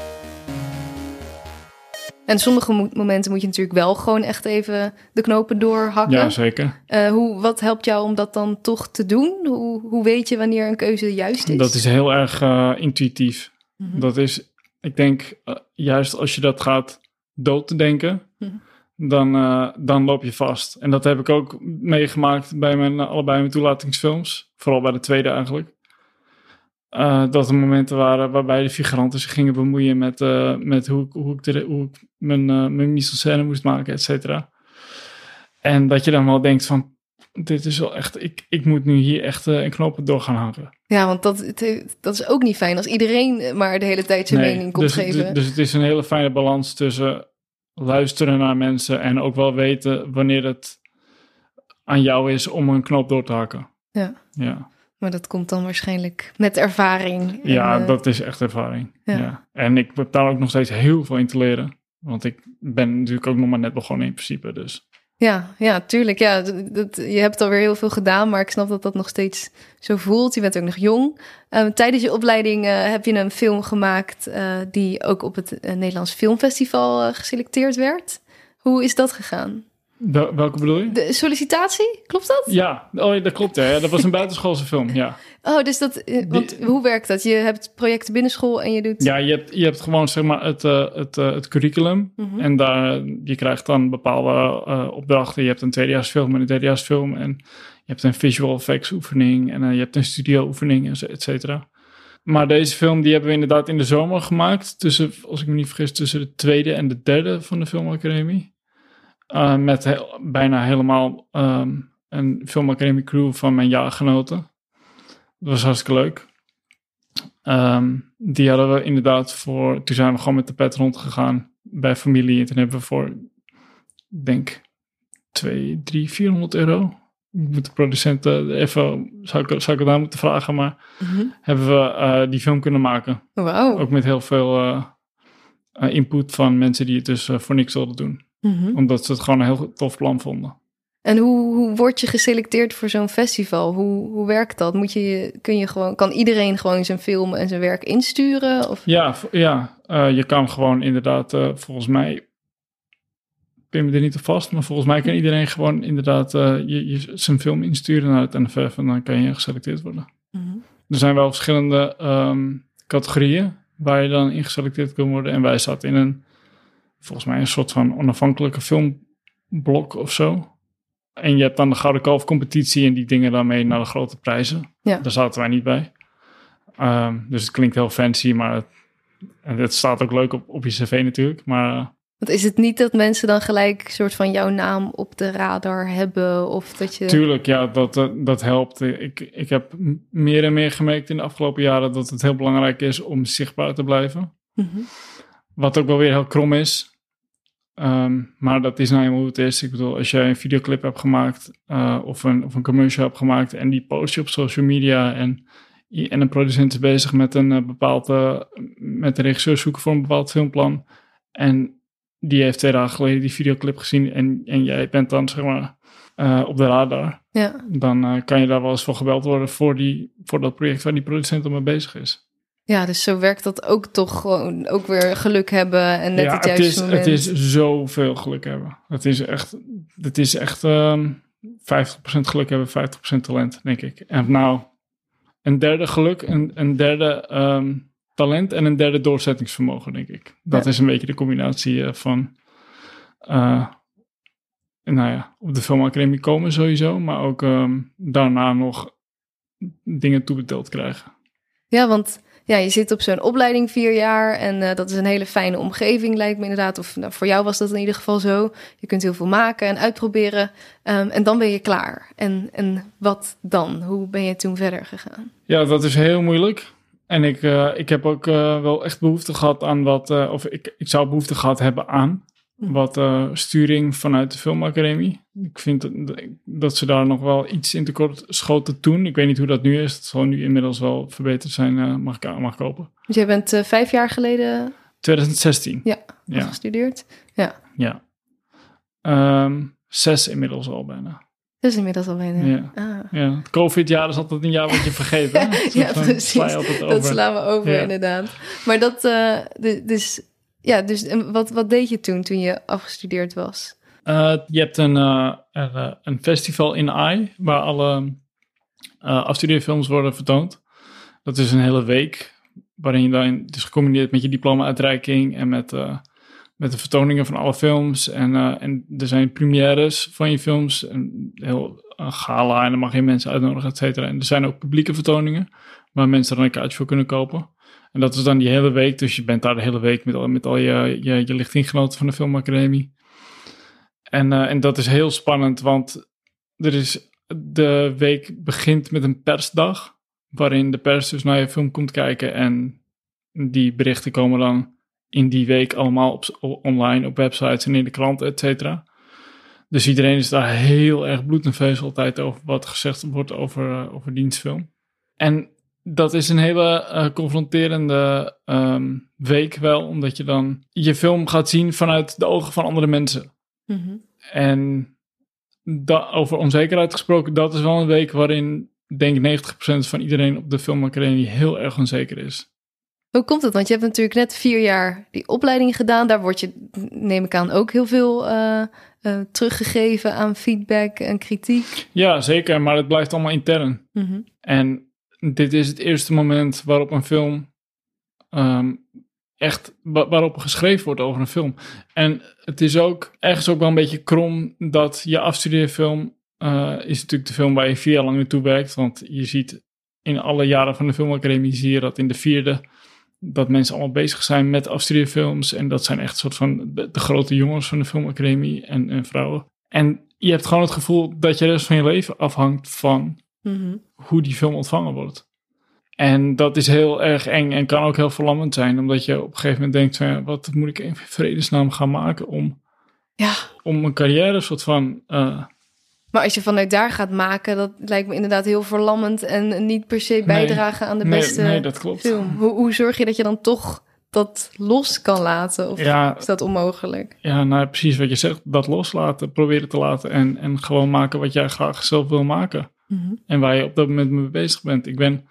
Speaker 2: En sommige mo- momenten moet je natuurlijk wel gewoon echt even de knopen doorhakken.
Speaker 1: Ja, zeker.
Speaker 2: Eh, hoe, wat helpt jou om dat dan toch te doen? Hoe, hoe weet je wanneer een keuze juist is?
Speaker 1: Dat is heel erg eh, intuïtief.
Speaker 2: Mhm.
Speaker 1: Dat is, ik denk, eh, juist als je dat gaat dood te denken,
Speaker 2: Mhm.
Speaker 1: dan, dan loop je vast. En dat heb ik ook meegemaakt bij mijn, allebei mijn toelatingsfilms. Vooral bij de tweede eigenlijk. Eh, dat er momenten waren waarbij de figuranten zich gingen bemoeien met, eh, met hoe, ik- hoe, ik de, hoe ik mijn, uh, mijn mise-en-scène moest maken, et cetera. En dat je dan wel denkt van, dit is wel echt, ik, ik moet nu hier echt een knopen door gaan hangen.
Speaker 2: Ja, want dat, het- dat is ook niet fijn als iedereen maar de hele tijd zijn
Speaker 1: Nee,
Speaker 2: mening komt
Speaker 1: dus,
Speaker 2: geven.
Speaker 1: Dus, dus het is een hele fijne balans tussen luisteren naar mensen en ook wel weten wanneer het aan jou is om een knop door te hakken.
Speaker 2: Ja.
Speaker 1: Ja,
Speaker 2: Maar dat komt dan waarschijnlijk met ervaring. En,
Speaker 1: ja
Speaker 2: eh,
Speaker 1: dat is echt ervaring.
Speaker 2: ja.
Speaker 1: Ja. En ik heb daar ook nog steeds heel veel in te leren. Want ik ben natuurlijk ook nog maar net begonnen in principe. Dus
Speaker 2: Ja, ja, tuurlijk. Ja, dat, dat- je hebt alweer heel veel gedaan, maar ik snap dat dat nog steeds zo voelt. Je bent ook nog jong. Ehm, tijdens je opleiding eh, heb je een film gemaakt eh, die ook op het Nederlands Filmfestival geselecteerd werd. Hoe is dat gegaan?
Speaker 1: Wel- welke bedoel je?
Speaker 2: De sollicitatie, klopt dat?
Speaker 1: Ja, oh, dat klopt. Hè. Dat was een buitenschoolse film, ja.
Speaker 2: Oh, dus dat, eh, hoe werkt dat? Je hebt projecten binnen school en je doet...
Speaker 1: Ja, je hebt, je hebt gewoon zeg maar het, eh, het, eh, het curriculum.
Speaker 2: Mhm.
Speaker 1: En daar, je krijgt dan bepaalde opdrachten. Je hebt een tweedejaarsfilm en een derdejaarsfilm. En je hebt een visual effects oefening. En je hebt een studio oefening, et cetera. Maar deze film die hebben we inderdaad in de zomer gemaakt. Tussen, als ik me niet vergis, tussen de tweede en de derde van de filmacademie. Eh, met heel- bijna helemaal ehm, een filmacademie crew van mijn jaargenoten. Dat was hartstikke leuk. Ehm, die hadden we inderdaad voor. Toen zijn we gewoon met de pet rondgegaan bij familie. En toen hebben we voor, ik denk, 2, 3, 400 euro ik moet de producenten even, zou ik, zou ik het aan moeten vragen, maar
Speaker 2: Mhm.
Speaker 1: hebben we eh, die film kunnen maken.
Speaker 2: Wauw.
Speaker 1: Ook met heel veel eh, input van mensen die het dus voor niks wilden doen.
Speaker 2: Mhm.
Speaker 1: Omdat ze het gewoon een heel tof plan vonden.
Speaker 2: En hoe, hoe word je geselecteerd voor zo'n festival? Hoe, hoe werkt dat? Moet je, kun je gewoon, kan iedereen gewoon zijn film en zijn werk insturen? Of?
Speaker 1: Ja, ja eh, je kan gewoon inderdaad, eh, volgens mij, ik ben me er niet op vast, maar volgens mij kan iedereen gewoon inderdaad eh, je, je, zijn film insturen naar het NFF en dan kan je geselecteerd worden.
Speaker 2: Mhm.
Speaker 1: Er zijn wel verschillende ehm, categorieën waar je dan in geselecteerd kan worden. En wij zaten in een, volgens mij een soort van onafhankelijke filmblok of zo. En je hebt dan de Gouden Kalf competitie en die dingen dan mee naar de grote prijzen.
Speaker 2: Ja.
Speaker 1: Daar zaten wij niet bij. Ehm, dus het klinkt heel fancy, maar het, en het staat ook leuk op, op je cv natuurlijk. Maar eh,
Speaker 2: Want is het niet dat mensen dan gelijk soort van jouw naam op de radar hebben? Of dat je...
Speaker 1: Tuurlijk, ja, dat, dat, dat helpt. Ik, ik heb meer en meer gemerkt in de afgelopen jaren dat het heel belangrijk is om zichtbaar te blijven.
Speaker 2: Mhm.
Speaker 1: Wat ook wel weer heel krom is. Ehm, maar dat is nou eenmaal hoe het is. Ik bedoel, als jij een videoclip hebt gemaakt eh, of, een, of een commercial hebt gemaakt en die post je op social media en, en een producent is bezig met een eh, bepaald, eh, met de regisseur zoeken voor een bepaald filmplan en die heeft twee dagen geleden die videoclip gezien en, en jij bent dan zeg maar eh, op de radar,
Speaker 2: Ja.
Speaker 1: dan kan je daar wel eens voor gebeld worden voor, die, voor dat project waar die producent al mee bezig is.
Speaker 2: Ja, dus zo werkt dat ook toch gewoon ook weer geluk hebben en net
Speaker 1: ja,
Speaker 2: het
Speaker 1: het
Speaker 2: juiste
Speaker 1: is,
Speaker 2: moment.
Speaker 1: het is zoveel geluk hebben. Het is echt, het is echt ehm 50% geluk hebben, 50% talent, denk ik. En nou, een derde geluk, een, een derde ehm, talent en een derde doorzettingsvermogen, denk ik. Dat
Speaker 2: Ja.
Speaker 1: is een beetje de combinatie eh, van, eh, nou ja, op de filmacademie komen sowieso, maar ook ehm, daarna nog dingen toebeteld krijgen.
Speaker 2: Ja, want ja, je zit op zo'n opleiding vier jaar en eh, dat is een hele fijne omgeving, lijkt me inderdaad. Of nou, voor jou was dat in ieder geval zo. Je kunt heel veel maken en uitproberen ehm, en dan ben je klaar. En, en wat dan? Hoe ben je toen verder gegaan?
Speaker 1: Ja, dat is heel moeilijk. En ik, eh, ik heb ook eh, wel echt behoefte gehad aan wat, of ik, ik zou behoefte gehad hebben aan. Wat eh, sturing vanuit de filmacademie. Ik vind dat, dat ze daar nog wel iets in tekort schoten toen. Ik weet niet hoe dat nu is. Het zal nu inmiddels wel verbeterd zijn, eh, mag, ik, mag hopen.
Speaker 2: Want jij bent eh, vijf jaar geleden
Speaker 1: 2016.
Speaker 2: Ja.
Speaker 1: Ja,
Speaker 2: afgestudeerd.
Speaker 1: ja. Ehm, zes inmiddels al bijna.
Speaker 2: Is inmiddels al bijna.
Speaker 1: Ja.
Speaker 2: Ah.
Speaker 1: Ja, het COVID-jaar is altijd een jaar wat je vergeet. Hè?
Speaker 2: Ja, precies. Dat slaan we over,
Speaker 1: Ja.
Speaker 2: inderdaad. Maar dat, de- dus, ja, dus wat, wat deed je toen, toen je afgestudeerd was?
Speaker 1: Eh, je hebt een, eh, een, eh, een festival in AI waar alle afstudeerfilms worden vertoond. Dat is een hele week waarin je dan dus gecombineerd met je diploma-uitreiking en met, met de vertoningen van alle films. En, en er zijn premières van je films, een heel een gala en dan mag je mensen uitnodigen, et cetera. En er zijn ook publieke vertoningen waar mensen dan een kaartje voor kunnen kopen. En dat is dan die hele week, dus je bent daar de hele week met al, je, je, van de filmacademie. En, eh, en dat is heel spannend, want er is, de week begint met een persdag, waarin de pers dus naar je film komt kijken en die berichten komen dan in die week allemaal op, online, op websites en in de krant, et cetera. Dus iedereen is daar heel erg bloednerveus altijd over wat gezegd wordt over, eh, over dienstfilm. En dat is een hele eh, confronterende ehm, week wel, omdat je dan je film gaat zien vanuit de ogen van andere mensen.
Speaker 2: Mhm.
Speaker 1: En over onzekerheid gesproken, dat is wel een week waarin, denk ik, 90% van iedereen op de filmacademie heel erg onzeker is.
Speaker 2: Hoe komt het? Want je hebt natuurlijk net vier jaar die opleiding gedaan. Daar word je, neem ik aan, ook heel veel eh, eh, teruggegeven aan feedback en kritiek.
Speaker 1: Ja, zeker, maar het blijft allemaal intern.
Speaker 2: Mhm.
Speaker 1: En dit is het eerste moment waarop een film ehm, echt wa- waarop geschreven wordt over een film. En het is ook ergens ook wel een beetje krom dat je afstudeerfilm eh, is natuurlijk de film waar je vier jaar lang naartoe werkt. Want je ziet in alle jaren van de filmacademie zie je dat in de vierde dat mensen allemaal bezig zijn met afstudeerfilms. En dat zijn echt soort van de, de grote jongens van de filmacademie en, en vrouwen. En je hebt gewoon het gevoel dat je de rest van je leven afhangt van
Speaker 2: Mhm.
Speaker 1: hoe die film ontvangen wordt. En dat is heel erg eng en kan ook heel verlammend zijn, omdat je op een gegeven moment denkt: van, wat moet ik in vredesnaam gaan maken om,
Speaker 2: Ja,
Speaker 1: om een carrière soort van eh,
Speaker 2: Maar als je vanuit daar gaat maken, dat lijkt me inderdaad heel verlammend en niet per se bijdragen aan de
Speaker 1: Nee,
Speaker 2: beste
Speaker 1: nee, dat klopt.
Speaker 2: film. Hoe, hoe zorg je dat je dan toch dat los kan laten? Of
Speaker 1: Ja,
Speaker 2: is dat onmogelijk?
Speaker 1: ja, nou precies wat je zegt. Dat loslaten, proberen te laten en, en gewoon maken wat jij graag zelf wil maken.
Speaker 2: Mhm.
Speaker 1: En waar je op dat moment mee bezig bent. Ik ben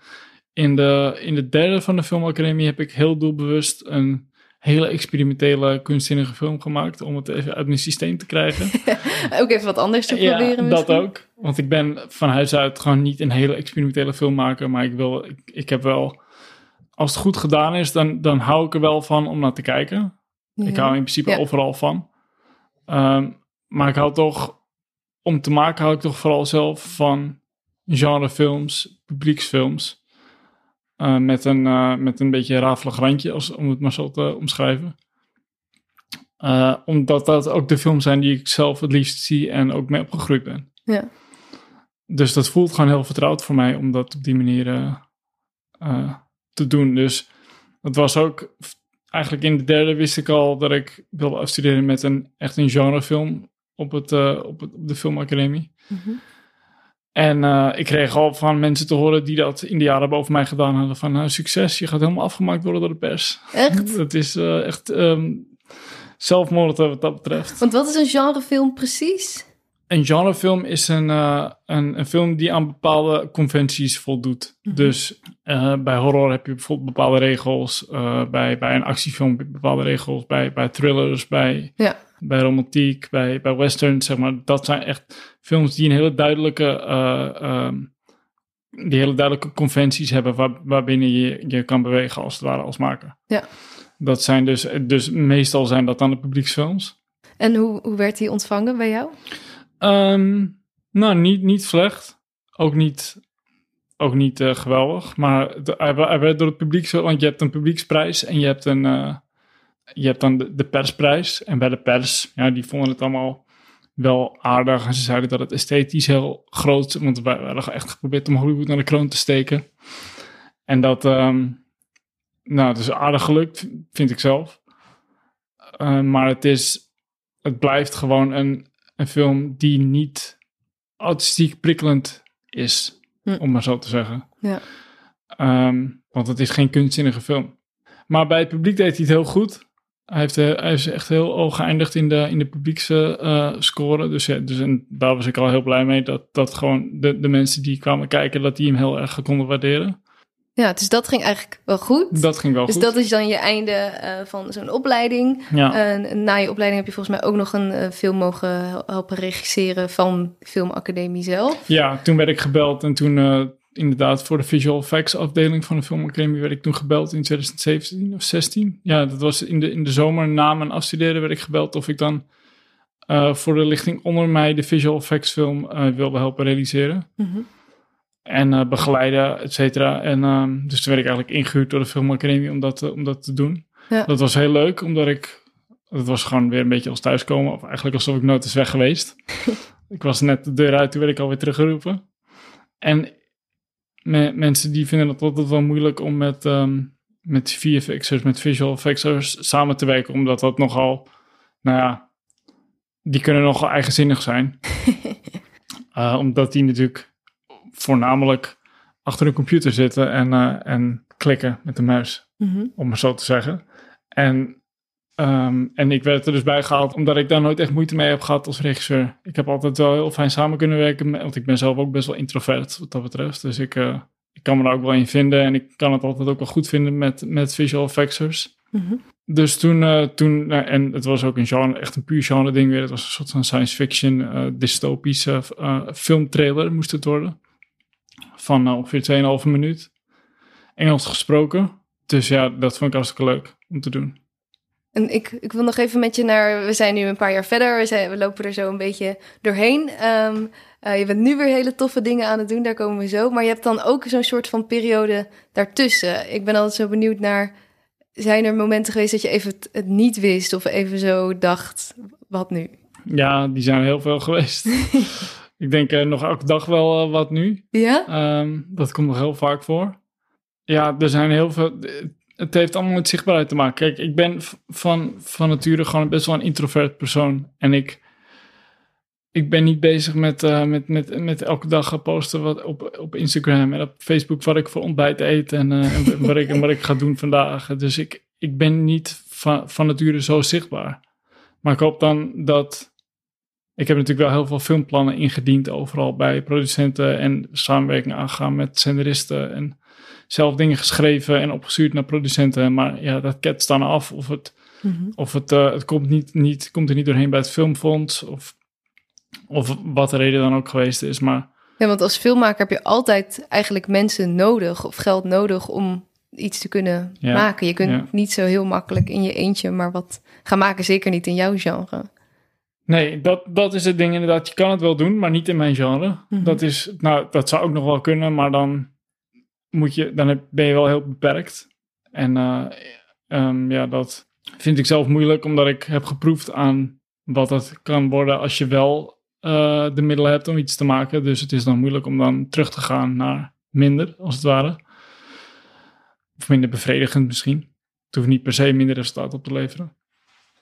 Speaker 1: in de, in de derde van de filmacademie heb ik heel doelbewust een hele experimentele kunstzinnige film gemaakt. Om het even uit mijn systeem te krijgen.
Speaker 2: Ook even wat anders te
Speaker 1: ja,
Speaker 2: proberen
Speaker 1: dat
Speaker 2: misschien.
Speaker 1: ook. Want ik ben van huis uit gewoon niet een hele experimentele filmmaker. Maar ik, wil, ik, ik heb wel, als het goed gedaan is, dan, dan hou ik er wel van om naar te kijken. Ik
Speaker 2: Ja.
Speaker 1: hou in principe
Speaker 2: Ja.
Speaker 1: overal van. Ehm, maar ik hou toch, om te maken hou ik toch vooral zelf van genrefilms, publieksfilms. Eh, met, een, eh, met een beetje rafelig randje, als, om het maar zo te omschrijven. Eh, omdat dat ook de films zijn die ik zelf het liefst zie en ook mee opgegroeid ben.
Speaker 2: Ja.
Speaker 1: Dus dat voelt gewoon heel vertrouwd voor mij om dat op die manier te doen. Dus dat was ook eigenlijk in de derde wist ik al dat ik wilde afstuderen met een echt een genrefilm op, het, op, het, op de filmacademie.
Speaker 2: Mhm.
Speaker 1: En eh, ik kreeg al van mensen te horen die dat in de jaren boven mij gedaan hadden van nou, succes, je gaat helemaal afgemaakt worden door de pers.
Speaker 2: Echt?
Speaker 1: Dat is eh, echt ehm zelfmoord wat dat betreft.
Speaker 2: Want wat is een genrefilm precies?
Speaker 1: Een genrefilm is een, eh, een, een film die aan bepaalde conventies voldoet.
Speaker 2: Mhm.
Speaker 1: Dus eh, bij horror heb je bijvoorbeeld bepaalde regels. eh, bij, bij een actiefilm heb je bepaalde regels. Bij, bij thrillers, bij,
Speaker 2: Ja.
Speaker 1: bij romantiek, bij, bij western, zeg maar. Dat zijn echt films die een hele duidelijke, eh, ehm, die hele duidelijke conventies hebben waar, waarbinnen je je kan bewegen als het ware als maker.
Speaker 2: Ja.
Speaker 1: Dat zijn dus, dus meestal zijn dat dan de publieksfilms.
Speaker 2: En hoe, hoe werd die ontvangen bij jou?
Speaker 1: Ehm, nou, niet, niet slecht. Ook niet, ook niet eh, geweldig. Maar de- hij, wa- hij werd door het publiek zo... Want je hebt een publieksprijs en je hebt, een, eh, je hebt dan de, de persprijs. En bij de pers, ja, die vonden het allemaal wel aardig. En ze zeiden dat het esthetisch heel groot... Want wij, wij hadden echt geprobeerd om Hollywood naar de kroon te steken. En dat... ehm, nou, het is aardig gelukt, vind ik zelf. Eh, maar het is... Het blijft gewoon een, een film die niet artistiek prikkelend is,
Speaker 2: Hm.
Speaker 1: om maar zo te zeggen.
Speaker 2: Ja.
Speaker 1: Ehm, want het is geen kunstzinnige film. Maar bij het publiek deed hij het heel goed. Hij, heeft, eh, hij is echt heel hoog geëindigd in de, in de publiekse eh, score. Dus, ja, dus en daar was ik al heel blij mee. Dat, dat gewoon de, de mensen die kwamen kijken, dat die hem heel erg konden waarderen.
Speaker 2: Ja, dus dat ging eigenlijk wel goed.
Speaker 1: Dat ging wel
Speaker 2: dus
Speaker 1: goed.
Speaker 2: dat is dan je einde eh, van zo'n opleiding.
Speaker 1: ja.
Speaker 2: En na je opleiding heb je volgens mij ook nog een film mogen hel- helpen regisseren van Filmacademie zelf.
Speaker 1: Ja, toen werd ik gebeld en toen inderdaad voor de visual effects afdeling van de filmacademie werd ik toen gebeld in 2017 of 16. Ja, dat was in de, in de zomer na mijn afstuderen werd ik gebeld of ik dan eh, voor de lichting onder mij de visual effects film eh, wilde helpen realiseren.
Speaker 2: Mhm.
Speaker 1: En eh, begeleiden, et cetera. En ehm, dus toen werd ik eigenlijk ingehuurd door de filmacademie om dat, om dat te doen.
Speaker 2: Ja.
Speaker 1: Dat was heel leuk, omdat ik... Het was gewoon weer een beetje als thuiskomen. Of eigenlijk alsof ik nooit is weg geweest. ik was net de deur uit, toen werd ik alweer teruggeroepen. En me- mensen die vinden het altijd wel moeilijk om met, ehm met VFX'ers, met visual effects'ers samen te werken. Omdat dat nogal, nou ja, die kunnen nogal eigenzinnig zijn. Eh, omdat die natuurlijk voornamelijk achter een computer zitten en, eh, en klikken met de muis
Speaker 2: Mhm.
Speaker 1: om maar zo te zeggen. En, ehm, en ik werd er dus bij gehaald omdat ik daar nooit echt moeite mee heb gehad als regisseur. Ik heb altijd wel heel fijn samen kunnen werken, want ik ben zelf ook best wel introvert wat dat betreft. Dus ik, eh, ik kan me daar ook wel in vinden en ik kan het altijd ook wel goed vinden met, met visual effectsers.
Speaker 2: Mhm.
Speaker 1: Dus toen, eh, toen nou, en het was ook een genre, echt een puur genre ding weer. Het was een soort van science fiction, eh, dystopische filmtrailer moest het worden. Van ongeveer 2,5 minuut. Engels gesproken. Dus ja, dat vond ik hartstikke leuk om te doen.
Speaker 2: En ik, ik wil nog even met je naar. We zijn nu een paar jaar verder. We, zijn, we lopen er zo een beetje doorheen. Ehm, eh, je bent nu weer hele toffe dingen aan het doen. Daar komen we zo. Maar je hebt dan ook zo'n soort van periode daartussen. Ik ben altijd zo benieuwd naar. Zijn er momenten geweest dat je even het, het niet wist? Of even zo dacht: wat nu?
Speaker 1: Ja, die zijn heel veel geweest. ik denk eh, nog elke dag wel eh, wat nu.
Speaker 2: Ja?
Speaker 1: Ehm, dat komt nog heel vaak voor. Ja, er zijn heel veel. Het heeft allemaal met zichtbaarheid te maken. Kijk, ik ben van, van nature gewoon best wel een introvert persoon. En ik. ik ben niet bezig met, uh, met, met, met elke dag gaan posten wat op, op Instagram en op Facebook wat ik voor ontbijt eet en, en wat, ik, wat ik ga doen vandaag. Dus ik, ik ben niet van, van nature zo zichtbaar. Maar ik hoop dan dat. Ik heb natuurlijk wel heel veel filmplannen ingediend overal bij producenten en samenwerking aangegaan met scenaristen en zelf dingen geschreven en opgestuurd naar producenten. Maar ja, dat ketst dan af of het,
Speaker 2: Mhm.
Speaker 1: of het, uh, het komt, niet, niet, komt er niet doorheen bij het filmfonds of, of wat de reden dan ook geweest is. Maar
Speaker 2: Ja, want als filmmaker heb je altijd eigenlijk mensen nodig of geld nodig om iets te kunnen
Speaker 1: Ja,
Speaker 2: maken. Je kunt
Speaker 1: ja.
Speaker 2: niet zo heel makkelijk in je eentje maar wat gaan maken, zeker niet in jouw genre.
Speaker 1: Nee, dat, dat is het ding inderdaad. Je kan het wel doen, maar niet in mijn genre.
Speaker 2: Mhm.
Speaker 1: Dat is, nou, dat zou ook nog wel kunnen, maar dan moet je, dan ben je wel heel beperkt. En eh, ehm, ja, dat vind ik zelf moeilijk, omdat ik heb geproefd aan wat het kan worden als je wel eh, de middelen hebt om iets te maken. Dus het is dan moeilijk om dan terug te gaan naar minder, als het ware. Of minder bevredigend misschien. Het hoeft niet per se minder resultaat op te leveren.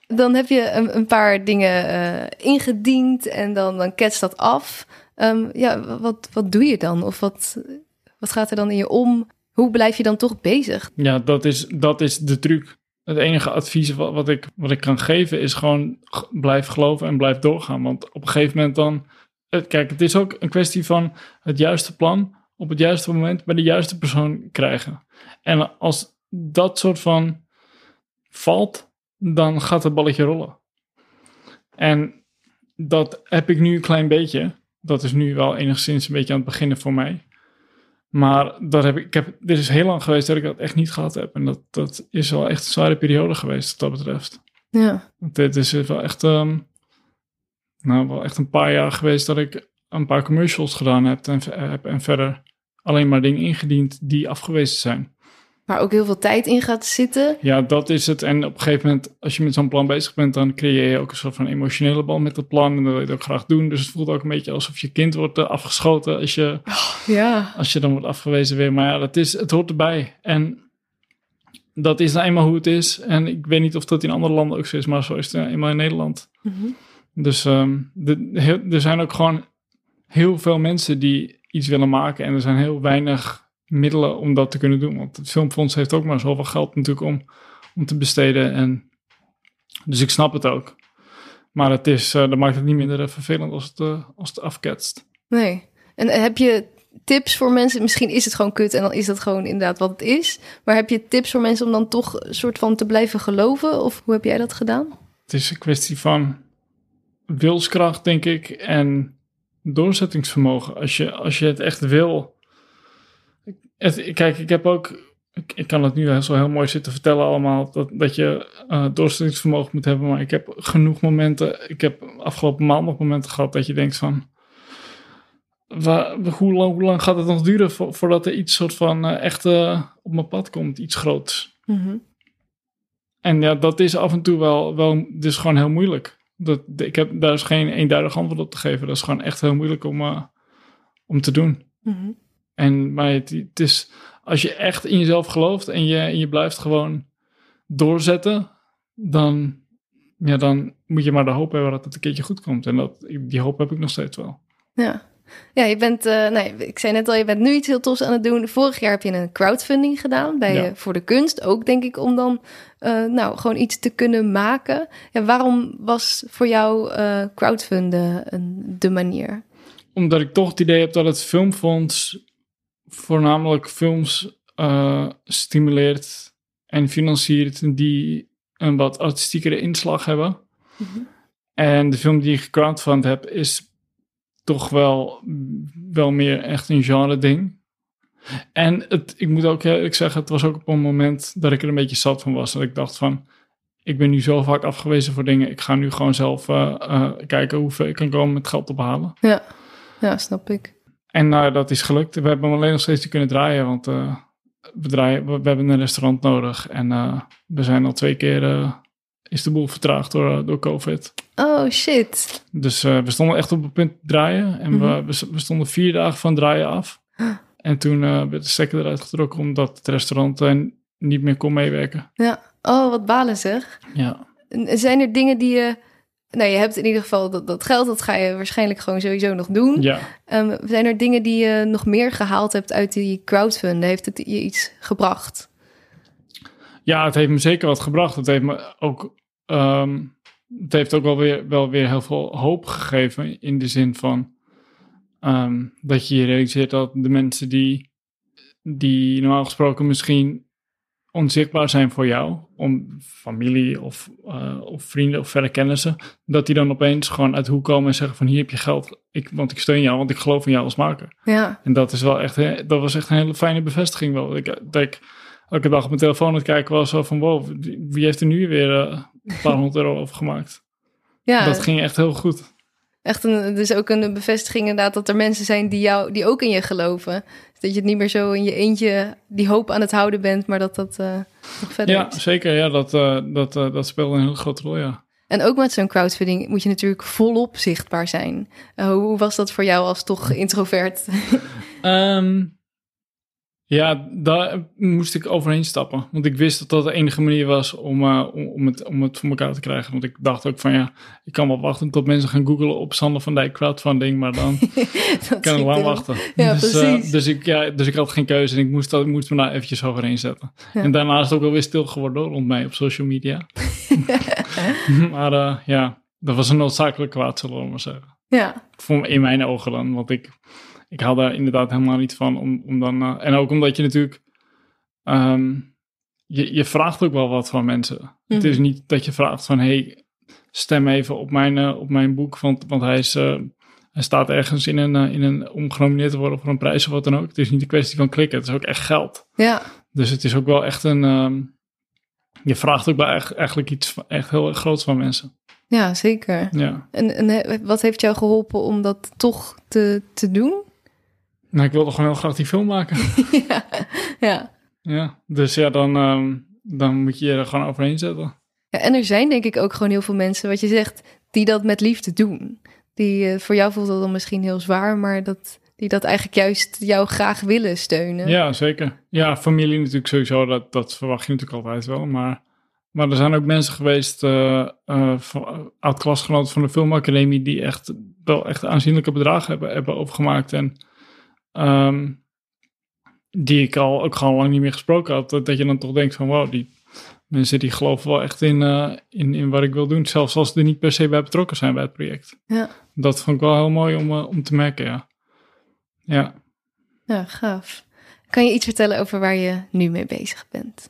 Speaker 2: Dan heb je een, een paar dingen eh, ingediend en dan, dan ketst dat af. Ehm, ja, wat, wat doe je dan? Of wat, wat gaat er dan in je om? Hoe blijf je dan toch bezig?
Speaker 1: Ja, dat is, dat is de truc. Het enige advies wat, wat, ik, wat ik kan geven is gewoon blijf geloven en blijf doorgaan. Want op een gegeven moment dan... Kijk, het is ook een kwestie van het juiste plan op het juiste moment bij de juiste persoon krijgen. En als dat soort van valt, dan gaat het balletje rollen. En dat heb ik nu een klein beetje. Dat is nu wel enigszins een beetje aan het beginnen voor mij. Maar dat heb ik, ik heb, dit is heel lang geweest dat ik dat echt niet gehad heb. En dat, dat is wel echt een zware periode geweest wat dat betreft.
Speaker 2: Ja,
Speaker 1: Want dit is wel echt, ehm, nou, wel echt een paar jaar geweest dat ik een paar commercials gedaan heb en, heb en verder alleen maar dingen ingediend die afgewezen zijn.
Speaker 2: Waar ook heel veel tijd in gaat zitten.
Speaker 1: Ja, dat is het. En op een gegeven moment, als je met zo'n plan bezig bent, dan creëer je ook een soort van emotionele band met dat plan. En dat wil je het ook graag doen. Dus het voelt ook een beetje alsof je kind wordt eh, afgeschoten als je
Speaker 2: Ja,
Speaker 1: als je dan wordt afgewezen weer. Maar ja, dat is, het hoort erbij. En dat is nou eenmaal hoe het is. En ik weet niet of dat in andere landen ook zo is, maar zo is het nou eenmaal in Nederland.
Speaker 2: Mhm.
Speaker 1: Dus ehm, de, heel- er zijn ook gewoon heel veel mensen die iets willen maken. En er zijn heel weinig middelen om dat te kunnen doen. Want het Filmfonds heeft ook maar zoveel geld natuurlijk om, om te besteden. En, dus ik snap het ook. Maar het is, eh, dat maakt het niet minder eh, vervelend als het, eh, als het afketst.
Speaker 2: nee. En heb je tips voor mensen? Misschien is het gewoon kut en dan is dat gewoon inderdaad wat het is. Maar heb je tips voor mensen om dan toch een soort van te blijven geloven? Of hoe heb jij dat gedaan?
Speaker 1: Het is een kwestie van wilskracht, denk ik, en doorzettingsvermogen. Als je, als je het echt wil. Het, kijk, ik heb ook. Ik, ik kan het nu zo heel mooi zitten vertellen allemaal. Dat, dat je doorzettingsvermogen moet hebben. Maar ik heb genoeg momenten. Ik heb afgelopen maand nog momenten gehad dat je denkt van. Waar, hoe, lang, hoe lang gaat het nog duren vo- voordat er iets soort van eh, echt eh, op mijn pad komt? Iets groots.
Speaker 2: Mhm.
Speaker 1: En ja, dat is af en toe wel, wel dus gewoon heel moeilijk. Dat, ik heb, daar is geen eenduidig antwoord op te geven. Dat is gewoon echt heel moeilijk om, om te doen.
Speaker 2: Mhm.
Speaker 1: En maar het, het is, als je echt in jezelf gelooft en je, en je blijft gewoon doorzetten, dan, ja, dan moet je maar de hoop hebben dat het een keertje goed komt. En dat, die hoop heb ik nog steeds wel.
Speaker 2: Ja. Ja, je bent, eh, nee, ik zei net al, je bent nu iets heel tofs aan het doen. Vorig jaar heb je een crowdfunding gedaan bij
Speaker 1: Ja.
Speaker 2: eh, voor de kunst. Ook denk ik om dan, eh, nou, gewoon iets te kunnen maken. Ja, waarom was voor jou crowdfunden een, de manier?
Speaker 1: Omdat ik toch het idee heb dat het filmfonds voornamelijk films eh, stimuleert en financiert die een wat artistiekere inslag hebben.
Speaker 2: Mhm.
Speaker 1: En de film die ik gecrowdfund heb is toch wel, wel meer echt een genre ding. En het, ik moet ook eerlijk zeggen, het was ook op een moment dat ik er een beetje zat van was. Dat ik dacht van, ik ben nu zo vaak afgewezen voor dingen. Ik ga nu gewoon zelf eh, eh, kijken hoeveel ik kan komen met geld ophalen.
Speaker 2: Ja, ja, snap ik.
Speaker 1: En nou, dat is gelukt. We hebben hem alleen nog steeds niet kunnen draaien, want we, draaien, we, we hebben een restaurant nodig. En eh, we zijn al twee keer, is de boel vertraagd door, door COVID.
Speaker 2: Oh shit.
Speaker 1: Dus we stonden echt op het punt te draaien. En we,
Speaker 2: Mhm.
Speaker 1: we, we stonden vier dagen van draaien af. En toen werd de stekker eruit getrokken omdat het restaurant niet meer kon meewerken.
Speaker 2: Ja. Oh, wat balen zeg.
Speaker 1: Ja.
Speaker 2: Zijn er dingen die je nou, je hebt in ieder geval dat, dat geld, dat ga je waarschijnlijk gewoon sowieso nog doen.
Speaker 1: Ja.
Speaker 2: Um, zijn er dingen die je nog meer gehaald hebt uit die crowdfund? Heeft het je iets gebracht?
Speaker 1: Ja, het heeft me zeker wat gebracht. Het heeft me ook, um, het heeft ook wel weer, wel weer heel veel hoop gegeven. In de zin van um, dat je je realiseert dat de mensen die, die normaal gesproken misschien onzichtbaar zijn voor jou, om familie of, uh, of vrienden of verre kennissen, dat die dan opeens gewoon uit hoe komen en zeggen van hier heb je geld, ik, want ik steun jou, want ik geloof in jou als maker.
Speaker 2: Ja.
Speaker 1: En dat is wel echt, dat was echt een hele fijne bevestiging wel. Ik, dat ik elke dag op mijn telefoon aan het kijken was zo van wow, wie heeft er nu weer uh, een paar honderd euro over gemaakt?
Speaker 2: Ja.
Speaker 1: Dat ging echt heel goed.
Speaker 2: Echt een, dus ook een bevestiging inderdaad dat er mensen zijn die, jou, die ook in je geloven. Dat je het niet meer zo in je eentje die hoop aan het houden bent, maar dat dat uh, nog verder
Speaker 1: Ja,
Speaker 2: is.
Speaker 1: zeker. Ja, dat, uh, dat, uh, dat speelde een hele grote rol, ja.
Speaker 2: En ook met zo'n crowdfunding moet je natuurlijk volop zichtbaar zijn. hoe was dat voor jou als toch introvert?
Speaker 1: um, ja, daar moest ik overheen stappen. Want ik wist dat dat de enige manier was om, uh, om, om, het, om het voor elkaar te krijgen. Want ik dacht ook van ja, ik kan wel wachten tot mensen gaan googlen op Sander van Dijk crowdfunding. Maar dan kan ik lang wachten.
Speaker 2: Ja,
Speaker 1: dus,
Speaker 2: precies.
Speaker 1: Uh, dus, ik, ja, dus ik had geen keuze en ik moest, dat, ik moest me daar eventjes overheen zetten. Ja. En daarna is het ook wel weer stil geworden rond mij op social media. maar uh, ja, dat was een noodzakelijk kwaad, zullen we maar zeggen.
Speaker 2: Ja.
Speaker 1: Voor, in mijn ogen dan, want ik ik hou daar inderdaad helemaal niet van. Om, om dan, uh, en ook omdat je natuurlijk. Um, je, je vraagt ook wel wat van mensen. Mm. Het is niet dat je vraagt van hey, stem even op mijn, uh, op mijn boek. Want, want hij, is, uh, hij staat ergens in een, in een om genomineerd te worden voor een prijs of wat dan ook. Het is niet een kwestie van klikken, het is ook echt geld.
Speaker 2: Ja.
Speaker 1: Dus het is ook wel echt een. Um, je vraagt ook wel echt, eigenlijk iets echt heel groots van mensen.
Speaker 2: Ja, zeker.
Speaker 1: Ja.
Speaker 2: En, en wat heeft jou geholpen om dat toch te, te doen?
Speaker 1: Nou, ik wilde gewoon heel graag die film maken.
Speaker 2: ja, ja.
Speaker 1: Ja, dus ja, dan, um, dan moet je je er gewoon overheen zetten.
Speaker 2: Ja, en er zijn denk ik ook gewoon heel veel mensen, wat je zegt, die dat met liefde doen. Die, uh, voor jou voelt dat dan misschien heel zwaar, maar dat, die dat eigenlijk juist jou graag willen steunen.
Speaker 1: Ja, zeker. Ja, familie natuurlijk sowieso, dat, dat verwacht je natuurlijk altijd wel. Maar, maar er zijn ook mensen geweest, uh, uh, oud-klasgenoten van de filmacademie, die echt wel echt aanzienlijke bedragen hebben, hebben overgemaakt. En Um, die ik al ook gewoon lang niet meer gesproken had. Dat, dat je dan toch denkt van wow, die mensen die geloven wel echt in, uh, in, in wat ik wil doen. Zelfs als ze er niet per se bij betrokken zijn bij het project.
Speaker 2: Ja.
Speaker 1: Dat vond ik wel heel mooi om, uh, om te merken, ja. Ja.
Speaker 2: Ja, gaaf. Kan je iets vertellen over waar je nu mee bezig bent?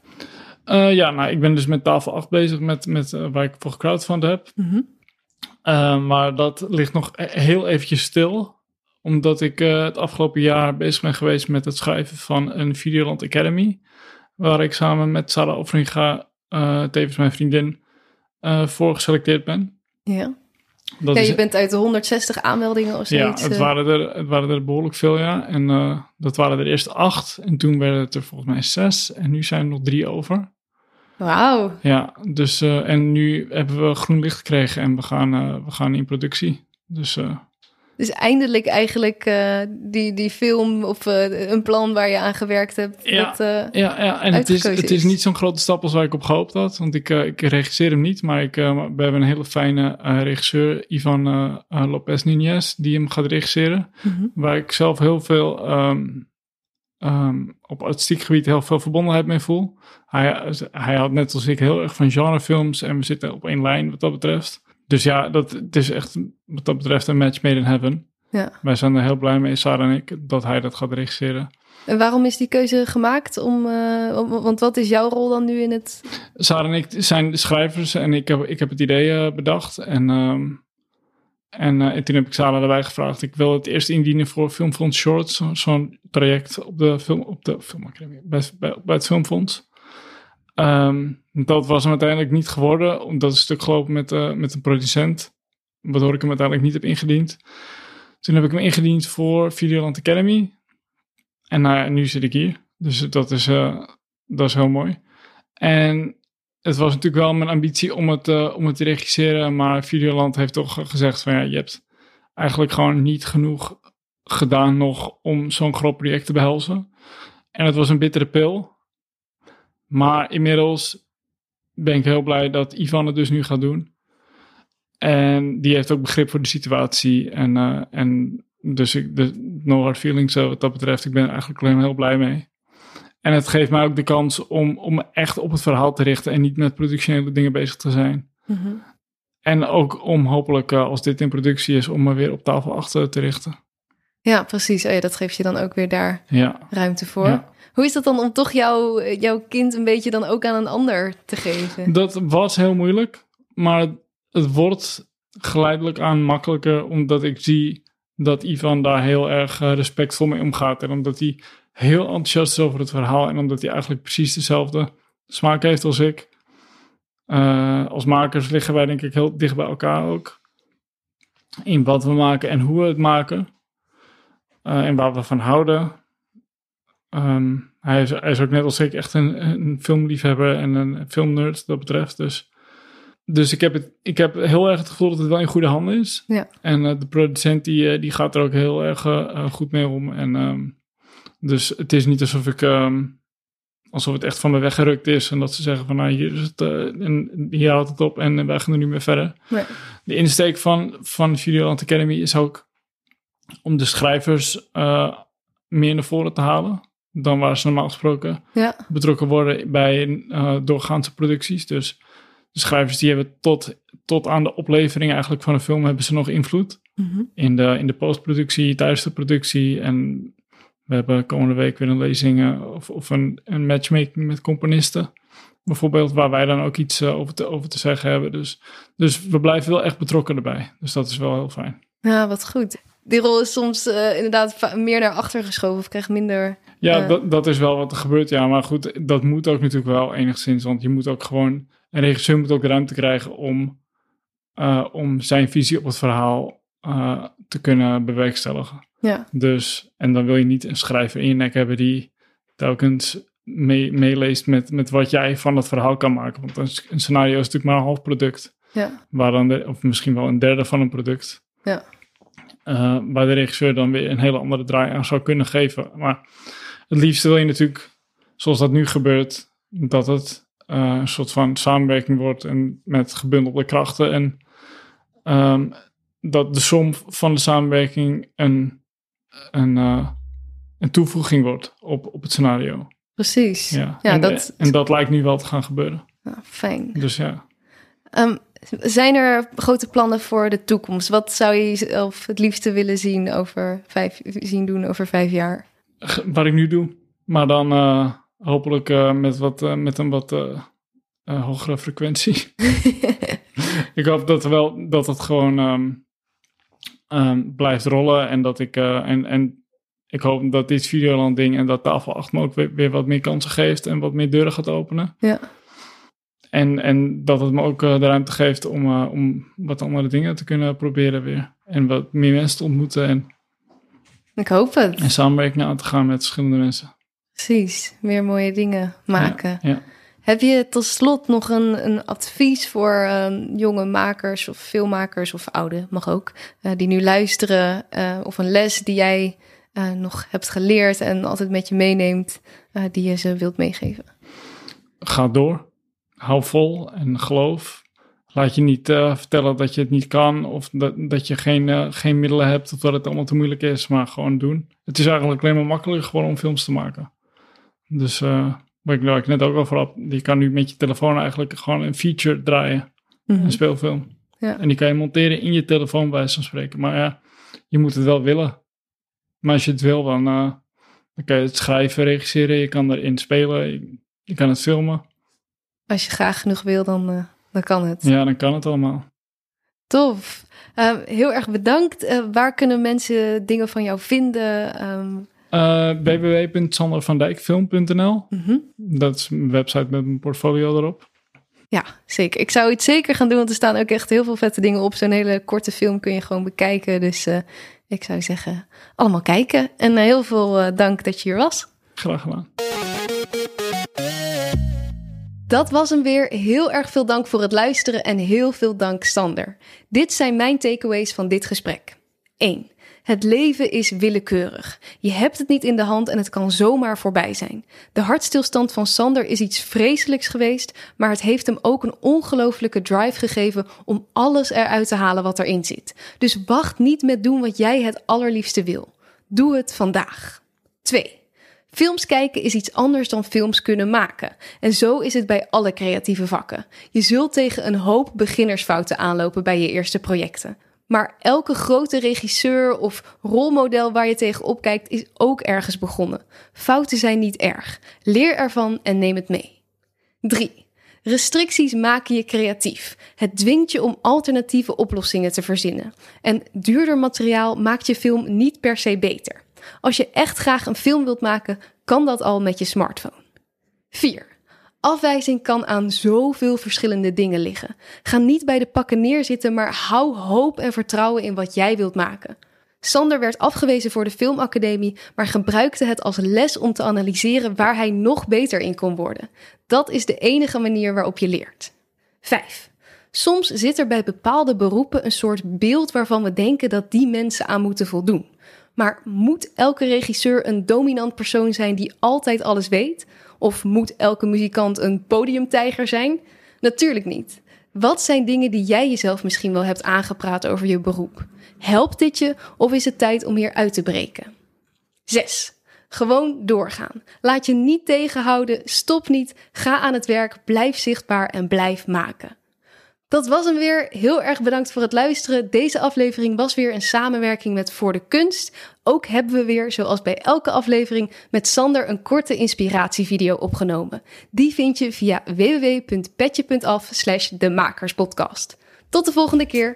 Speaker 1: Uh, ja, nou, ik ben dus met tafel 8 bezig met, met waar ik voor gecrowdfund heb.
Speaker 2: Mm -hmm.
Speaker 1: maar dat ligt nog heel eventjes stil omdat ik uh, het afgelopen jaar bezig ben geweest met het schrijven van een Videoland Academy. Waar ik samen met Sarah Offringa, uh, tevens mijn vriendin, uh, voor geselecteerd ben.
Speaker 2: Ja. Dat ja, je is, bent uit de 160 aanmeldingen of zoiets.
Speaker 1: Ja, het waren er, het waren er behoorlijk veel, ja. En dat waren er eerst acht. En toen werden het er volgens mij zes. En nu zijn er nog drie over.
Speaker 2: Wauw.
Speaker 1: Ja, dus en nu hebben we groen licht gekregen en we gaan, we gaan in productie. Dus
Speaker 2: dus eindelijk eigenlijk uh, die, die film of uh, een plan waar je aan gewerkt hebt.
Speaker 1: Ja,
Speaker 2: dat, uh,
Speaker 1: ja, ja. en het is, het is niet zo'n grote stap als waar ik op gehoopt had. Want ik, ik regisseer hem niet, maar ik, we hebben een hele fijne regisseur, Ivan Lopez Nunez, die hem gaat regisseren.
Speaker 2: Mhm.
Speaker 1: Waar ik zelf heel veel um, um, op artistiek gebied heel veel verbondenheid mee voel. Hij, hij had net als ik heel erg van genrefilms en we zitten op één lijn wat dat betreft. Dus ja, dat, het is echt wat dat betreft een match made in heaven.
Speaker 2: Ja.
Speaker 1: Wij zijn er heel blij mee, Sarah en ik, dat hij dat gaat regisseren.
Speaker 2: En waarom is die keuze gemaakt? Om, uh, om, want wat is jouw rol dan nu in het...
Speaker 1: Sarah en ik zijn de schrijvers en ik heb, ik heb het idee uh, bedacht. En, um, en, uh, en toen heb ik Sarah erbij gevraagd. Ik wil het eerst indienen voor Filmfonds Shorts. Zo'n zo traject op de, film, op de filmacademie, bij, bij, bij het Filmfonds. Um, dat was hem uiteindelijk niet geworden, omdat het stuk gelopen met, uh, met een producent, waardoor ik hem uiteindelijk niet heb ingediend. Toen heb ik hem ingediend voor Videoland Academy. En nou nu zit ik hier. Dus dat is, uh, dat is heel mooi. En het was natuurlijk wel mijn ambitie om het, uh, om het te regisseren, maar Videoland heeft toch gezegd van ja, je hebt eigenlijk gewoon niet genoeg gedaan nog om zo'n groot project te behelzen. En het was een bittere pil. Maar inmiddels ben ik heel blij dat Ivan het dus nu gaat doen. En die heeft ook begrip voor de situatie. En, uh, en dus ik, de, no hard feelings wat dat betreft. Ik ben er eigenlijk alleen heel blij mee. En het geeft mij ook de kans om, om echt op het verhaal te richten en niet met productionele dingen bezig te zijn. Mm En ook om hopelijk, uh, als dit in productie is, om me weer op tafel achter te richten.
Speaker 2: Ja, precies. Oh ja, dat geeft je dan ook weer daar
Speaker 1: ja.
Speaker 2: ruimte voor. Ja. Hoe is dat dan om toch jouw, jouw kind een beetje dan ook aan een ander te geven?
Speaker 1: Dat was heel moeilijk, maar het wordt geleidelijk aan makkelijker, omdat ik zie dat Ivan daar heel erg eh, respectvol mee omgaat. En omdat hij heel enthousiast is over het verhaal en omdat hij eigenlijk precies dezelfde smaak heeft als ik. Uh, als makers liggen wij denk ik heel dicht bij elkaar ook. In wat we maken en hoe we het maken. En waar we van houden. Um, hij, is, hij is ook net als ik echt een, een filmliefhebber en een filmnerd dat betreft. Dus, dus ik, heb het, ik heb heel erg het gevoel dat het wel in goede handen is.
Speaker 2: Ja.
Speaker 1: En uh, de producent die, die gaat er ook heel erg goed mee om. En um, dus het is niet alsof ik, um, alsof het echt van me weggerukt is en dat ze zeggen van nou hier is het uh, en hier houdt het op en wij gaan er nu mee verder.
Speaker 2: Nee.
Speaker 1: De insteek van, van Videoland Academy is ook om de schrijvers uh, meer naar voren te halen dan waar ze normaal gesproken
Speaker 2: ja.
Speaker 1: betrokken worden bij uh, doorgaanse producties. Dus de schrijvers die hebben tot, tot aan de oplevering eigenlijk van een film hebben ze nog invloed.
Speaker 2: Mm -hmm.
Speaker 1: In de, in de postproductie, tijdens de productie en we hebben komende week weer een lezing of, of een, een matchmaking met componisten. Bijvoorbeeld, waar wij dan ook iets uh, over, te, over te zeggen hebben. Dus, dus we blijven wel echt betrokken erbij. Dus dat is wel heel fijn.
Speaker 2: Ja, wat goed. Die rol is soms uh, inderdaad meer naar achter geschoven of krijgt minder.
Speaker 1: Ja, uh... dat, dat is wel wat er gebeurt. Ja, maar goed, dat moet ook natuurlijk wel enigszins. Want je moet ook gewoon. Een regisseur moet ook de ruimte krijgen om, om zijn visie op het verhaal te kunnen bewerkstelligen.
Speaker 2: Ja.
Speaker 1: Dus, en dan wil je niet een schrijver in je nek hebben die telkens mee, meeleest met, met wat jij van het verhaal kan maken. Want een, een scenario is natuurlijk maar een half product.
Speaker 2: Ja.
Speaker 1: Waar dan de, of misschien wel een derde van een product.
Speaker 2: Ja.
Speaker 1: Uh, waar de regisseur dan weer een hele andere draai aan zou kunnen geven. Maar het liefste wil je natuurlijk, zoals dat nu gebeurt, dat het uh, een soort van samenwerking wordt en met gebundelde krachten. En um, dat de som van de samenwerking een een, uh, een toevoeging wordt op, op het scenario.
Speaker 2: Precies.
Speaker 1: Ja,
Speaker 2: ja
Speaker 1: en,
Speaker 2: dat...
Speaker 1: en dat lijkt nu wel te gaan gebeuren.
Speaker 2: Ja, fijn.
Speaker 1: Dus ja.
Speaker 2: Um, zijn er grote plannen voor de toekomst? Wat zou je zelf het liefste willen zien, over vijf, zien doen over vijf jaar?
Speaker 1: Wat ik nu doe. Maar dan uh, hopelijk uh, met, wat, uh, met een wat hogere frequentie. ik hoop dat, wel, dat het gewoon um, um, blijft rollen. En dat ik, en, en ik hoop dat dit Videoland ding en dat tafel achter me ook weer, weer, wat meer kansen geeft en wat meer deuren gaat openen.
Speaker 2: Ja.
Speaker 1: En, en dat het me ook uh, de ruimte geeft om, uh, om wat andere dingen te kunnen proberen weer. En wat meer mensen te ontmoeten en,
Speaker 2: ik hoop het.
Speaker 1: en samenwerking aan te gaan met verschillende mensen.
Speaker 2: Precies, meer mooie dingen maken.
Speaker 1: Ja, ja.
Speaker 2: Heb je tot slot nog een, een advies voor uh, jonge makers of filmmakers of oude, mag ook, uh, die nu luisteren? Uh, of een les die jij uh, nog hebt geleerd en altijd met je meeneemt, die je ze wilt meegeven?
Speaker 1: Ga door. Hou vol en geloof. Laat je niet uh, vertellen dat je het niet kan of dat, dat je geen, geen middelen hebt of dat het allemaal te moeilijk is, maar gewoon doen. Het is eigenlijk alleen maar makkelijker gewoon om films te maken. Dus wat ik, ik net ook over had, je kan nu met je telefoon eigenlijk gewoon een feature draaien,
Speaker 2: Mhm.
Speaker 1: een speelfilm.
Speaker 2: Ja.
Speaker 1: En die kan je monteren in je telefoon bij wijze van spreken. Maar ja, je moet het wel willen. Maar als je het wil, dan, uh, dan kan je het schrijven, regisseren. Je kan erin spelen. Je, je kan het filmen.
Speaker 2: Als je graag genoeg wil, dan, uh, dan kan het.
Speaker 1: Ja, dan kan het allemaal.
Speaker 2: Tof. Uh, heel erg bedankt. waar kunnen mensen dingen van jou vinden? Um...
Speaker 1: www.sandervandijkfilm.nl
Speaker 2: mm -hmm.
Speaker 1: Dat is een website met een portfolio erop.
Speaker 2: Ja, zeker. Ik zou het zeker gaan doen, want er staan ook echt heel veel vette dingen op. Zo'n hele korte film kun je gewoon bekijken. Dus ik zou zeggen, allemaal kijken. En heel veel dank dat je hier was.
Speaker 1: Graag gedaan.
Speaker 2: Dat was hem weer. Heel erg veel dank voor het luisteren en heel veel dank Sander. Dit zijn mijn takeaways van dit gesprek. 1. Het leven is willekeurig. Je hebt het niet in de hand en het kan zomaar voorbij zijn. De hartstilstand van Sander is iets vreselijks geweest, maar het heeft hem ook een ongelofelijke drive gegeven om alles eruit te halen wat erin zit. Dus wacht niet met doen wat jij het allerliefste wil. Doe het vandaag. 2. Films kijken is iets anders dan films kunnen maken. En zo is het bij alle creatieve vakken. Je zult tegen een hoop beginnersfouten aanlopen bij je eerste projecten. Maar elke grote regisseur of rolmodel waar je tegenop kijkt is ook ergens begonnen. Fouten zijn niet erg. Leer ervan en neem het mee. 3. Restricties maken je creatief. Het dwingt je om alternatieve oplossingen te verzinnen. En duurder materiaal maakt je film niet per se beter. Als je echt graag een film wilt maken, kan dat al met je smartphone. 4. Afwijzing kan aan zoveel verschillende dingen liggen. Ga niet bij de pakken neerzitten, maar hou hoop en vertrouwen in wat jij wilt maken. Sander werd afgewezen voor de Filmacademie, maar gebruikte het als les om te analyseren waar hij nog beter in kon worden. Dat is de enige manier waarop je leert. 5. Soms zit er bij bepaalde beroepen een soort beeld waarvan we denken dat die mensen aan moeten voldoen. Maar moet elke regisseur een dominant persoon zijn die altijd alles weet? Of moet elke muzikant een podiumtijger zijn? Natuurlijk niet. Wat zijn dingen die jij jezelf misschien wel hebt aangepraat over je beroep? Helpt dit je of is het tijd om hier uit te breken? 6. Gewoon doorgaan. Laat je niet tegenhouden, stop niet, ga aan het werk, blijf zichtbaar en blijf maken. Dat was hem weer. Heel erg bedankt voor het luisteren. Deze aflevering was weer een samenwerking met Voor de Kunst. Ook hebben we weer, zoals bij elke aflevering, met Sander een korte inspiratievideo opgenomen. Die vind je via www.petje.af slash demakerspodcast. Tot de volgende keer.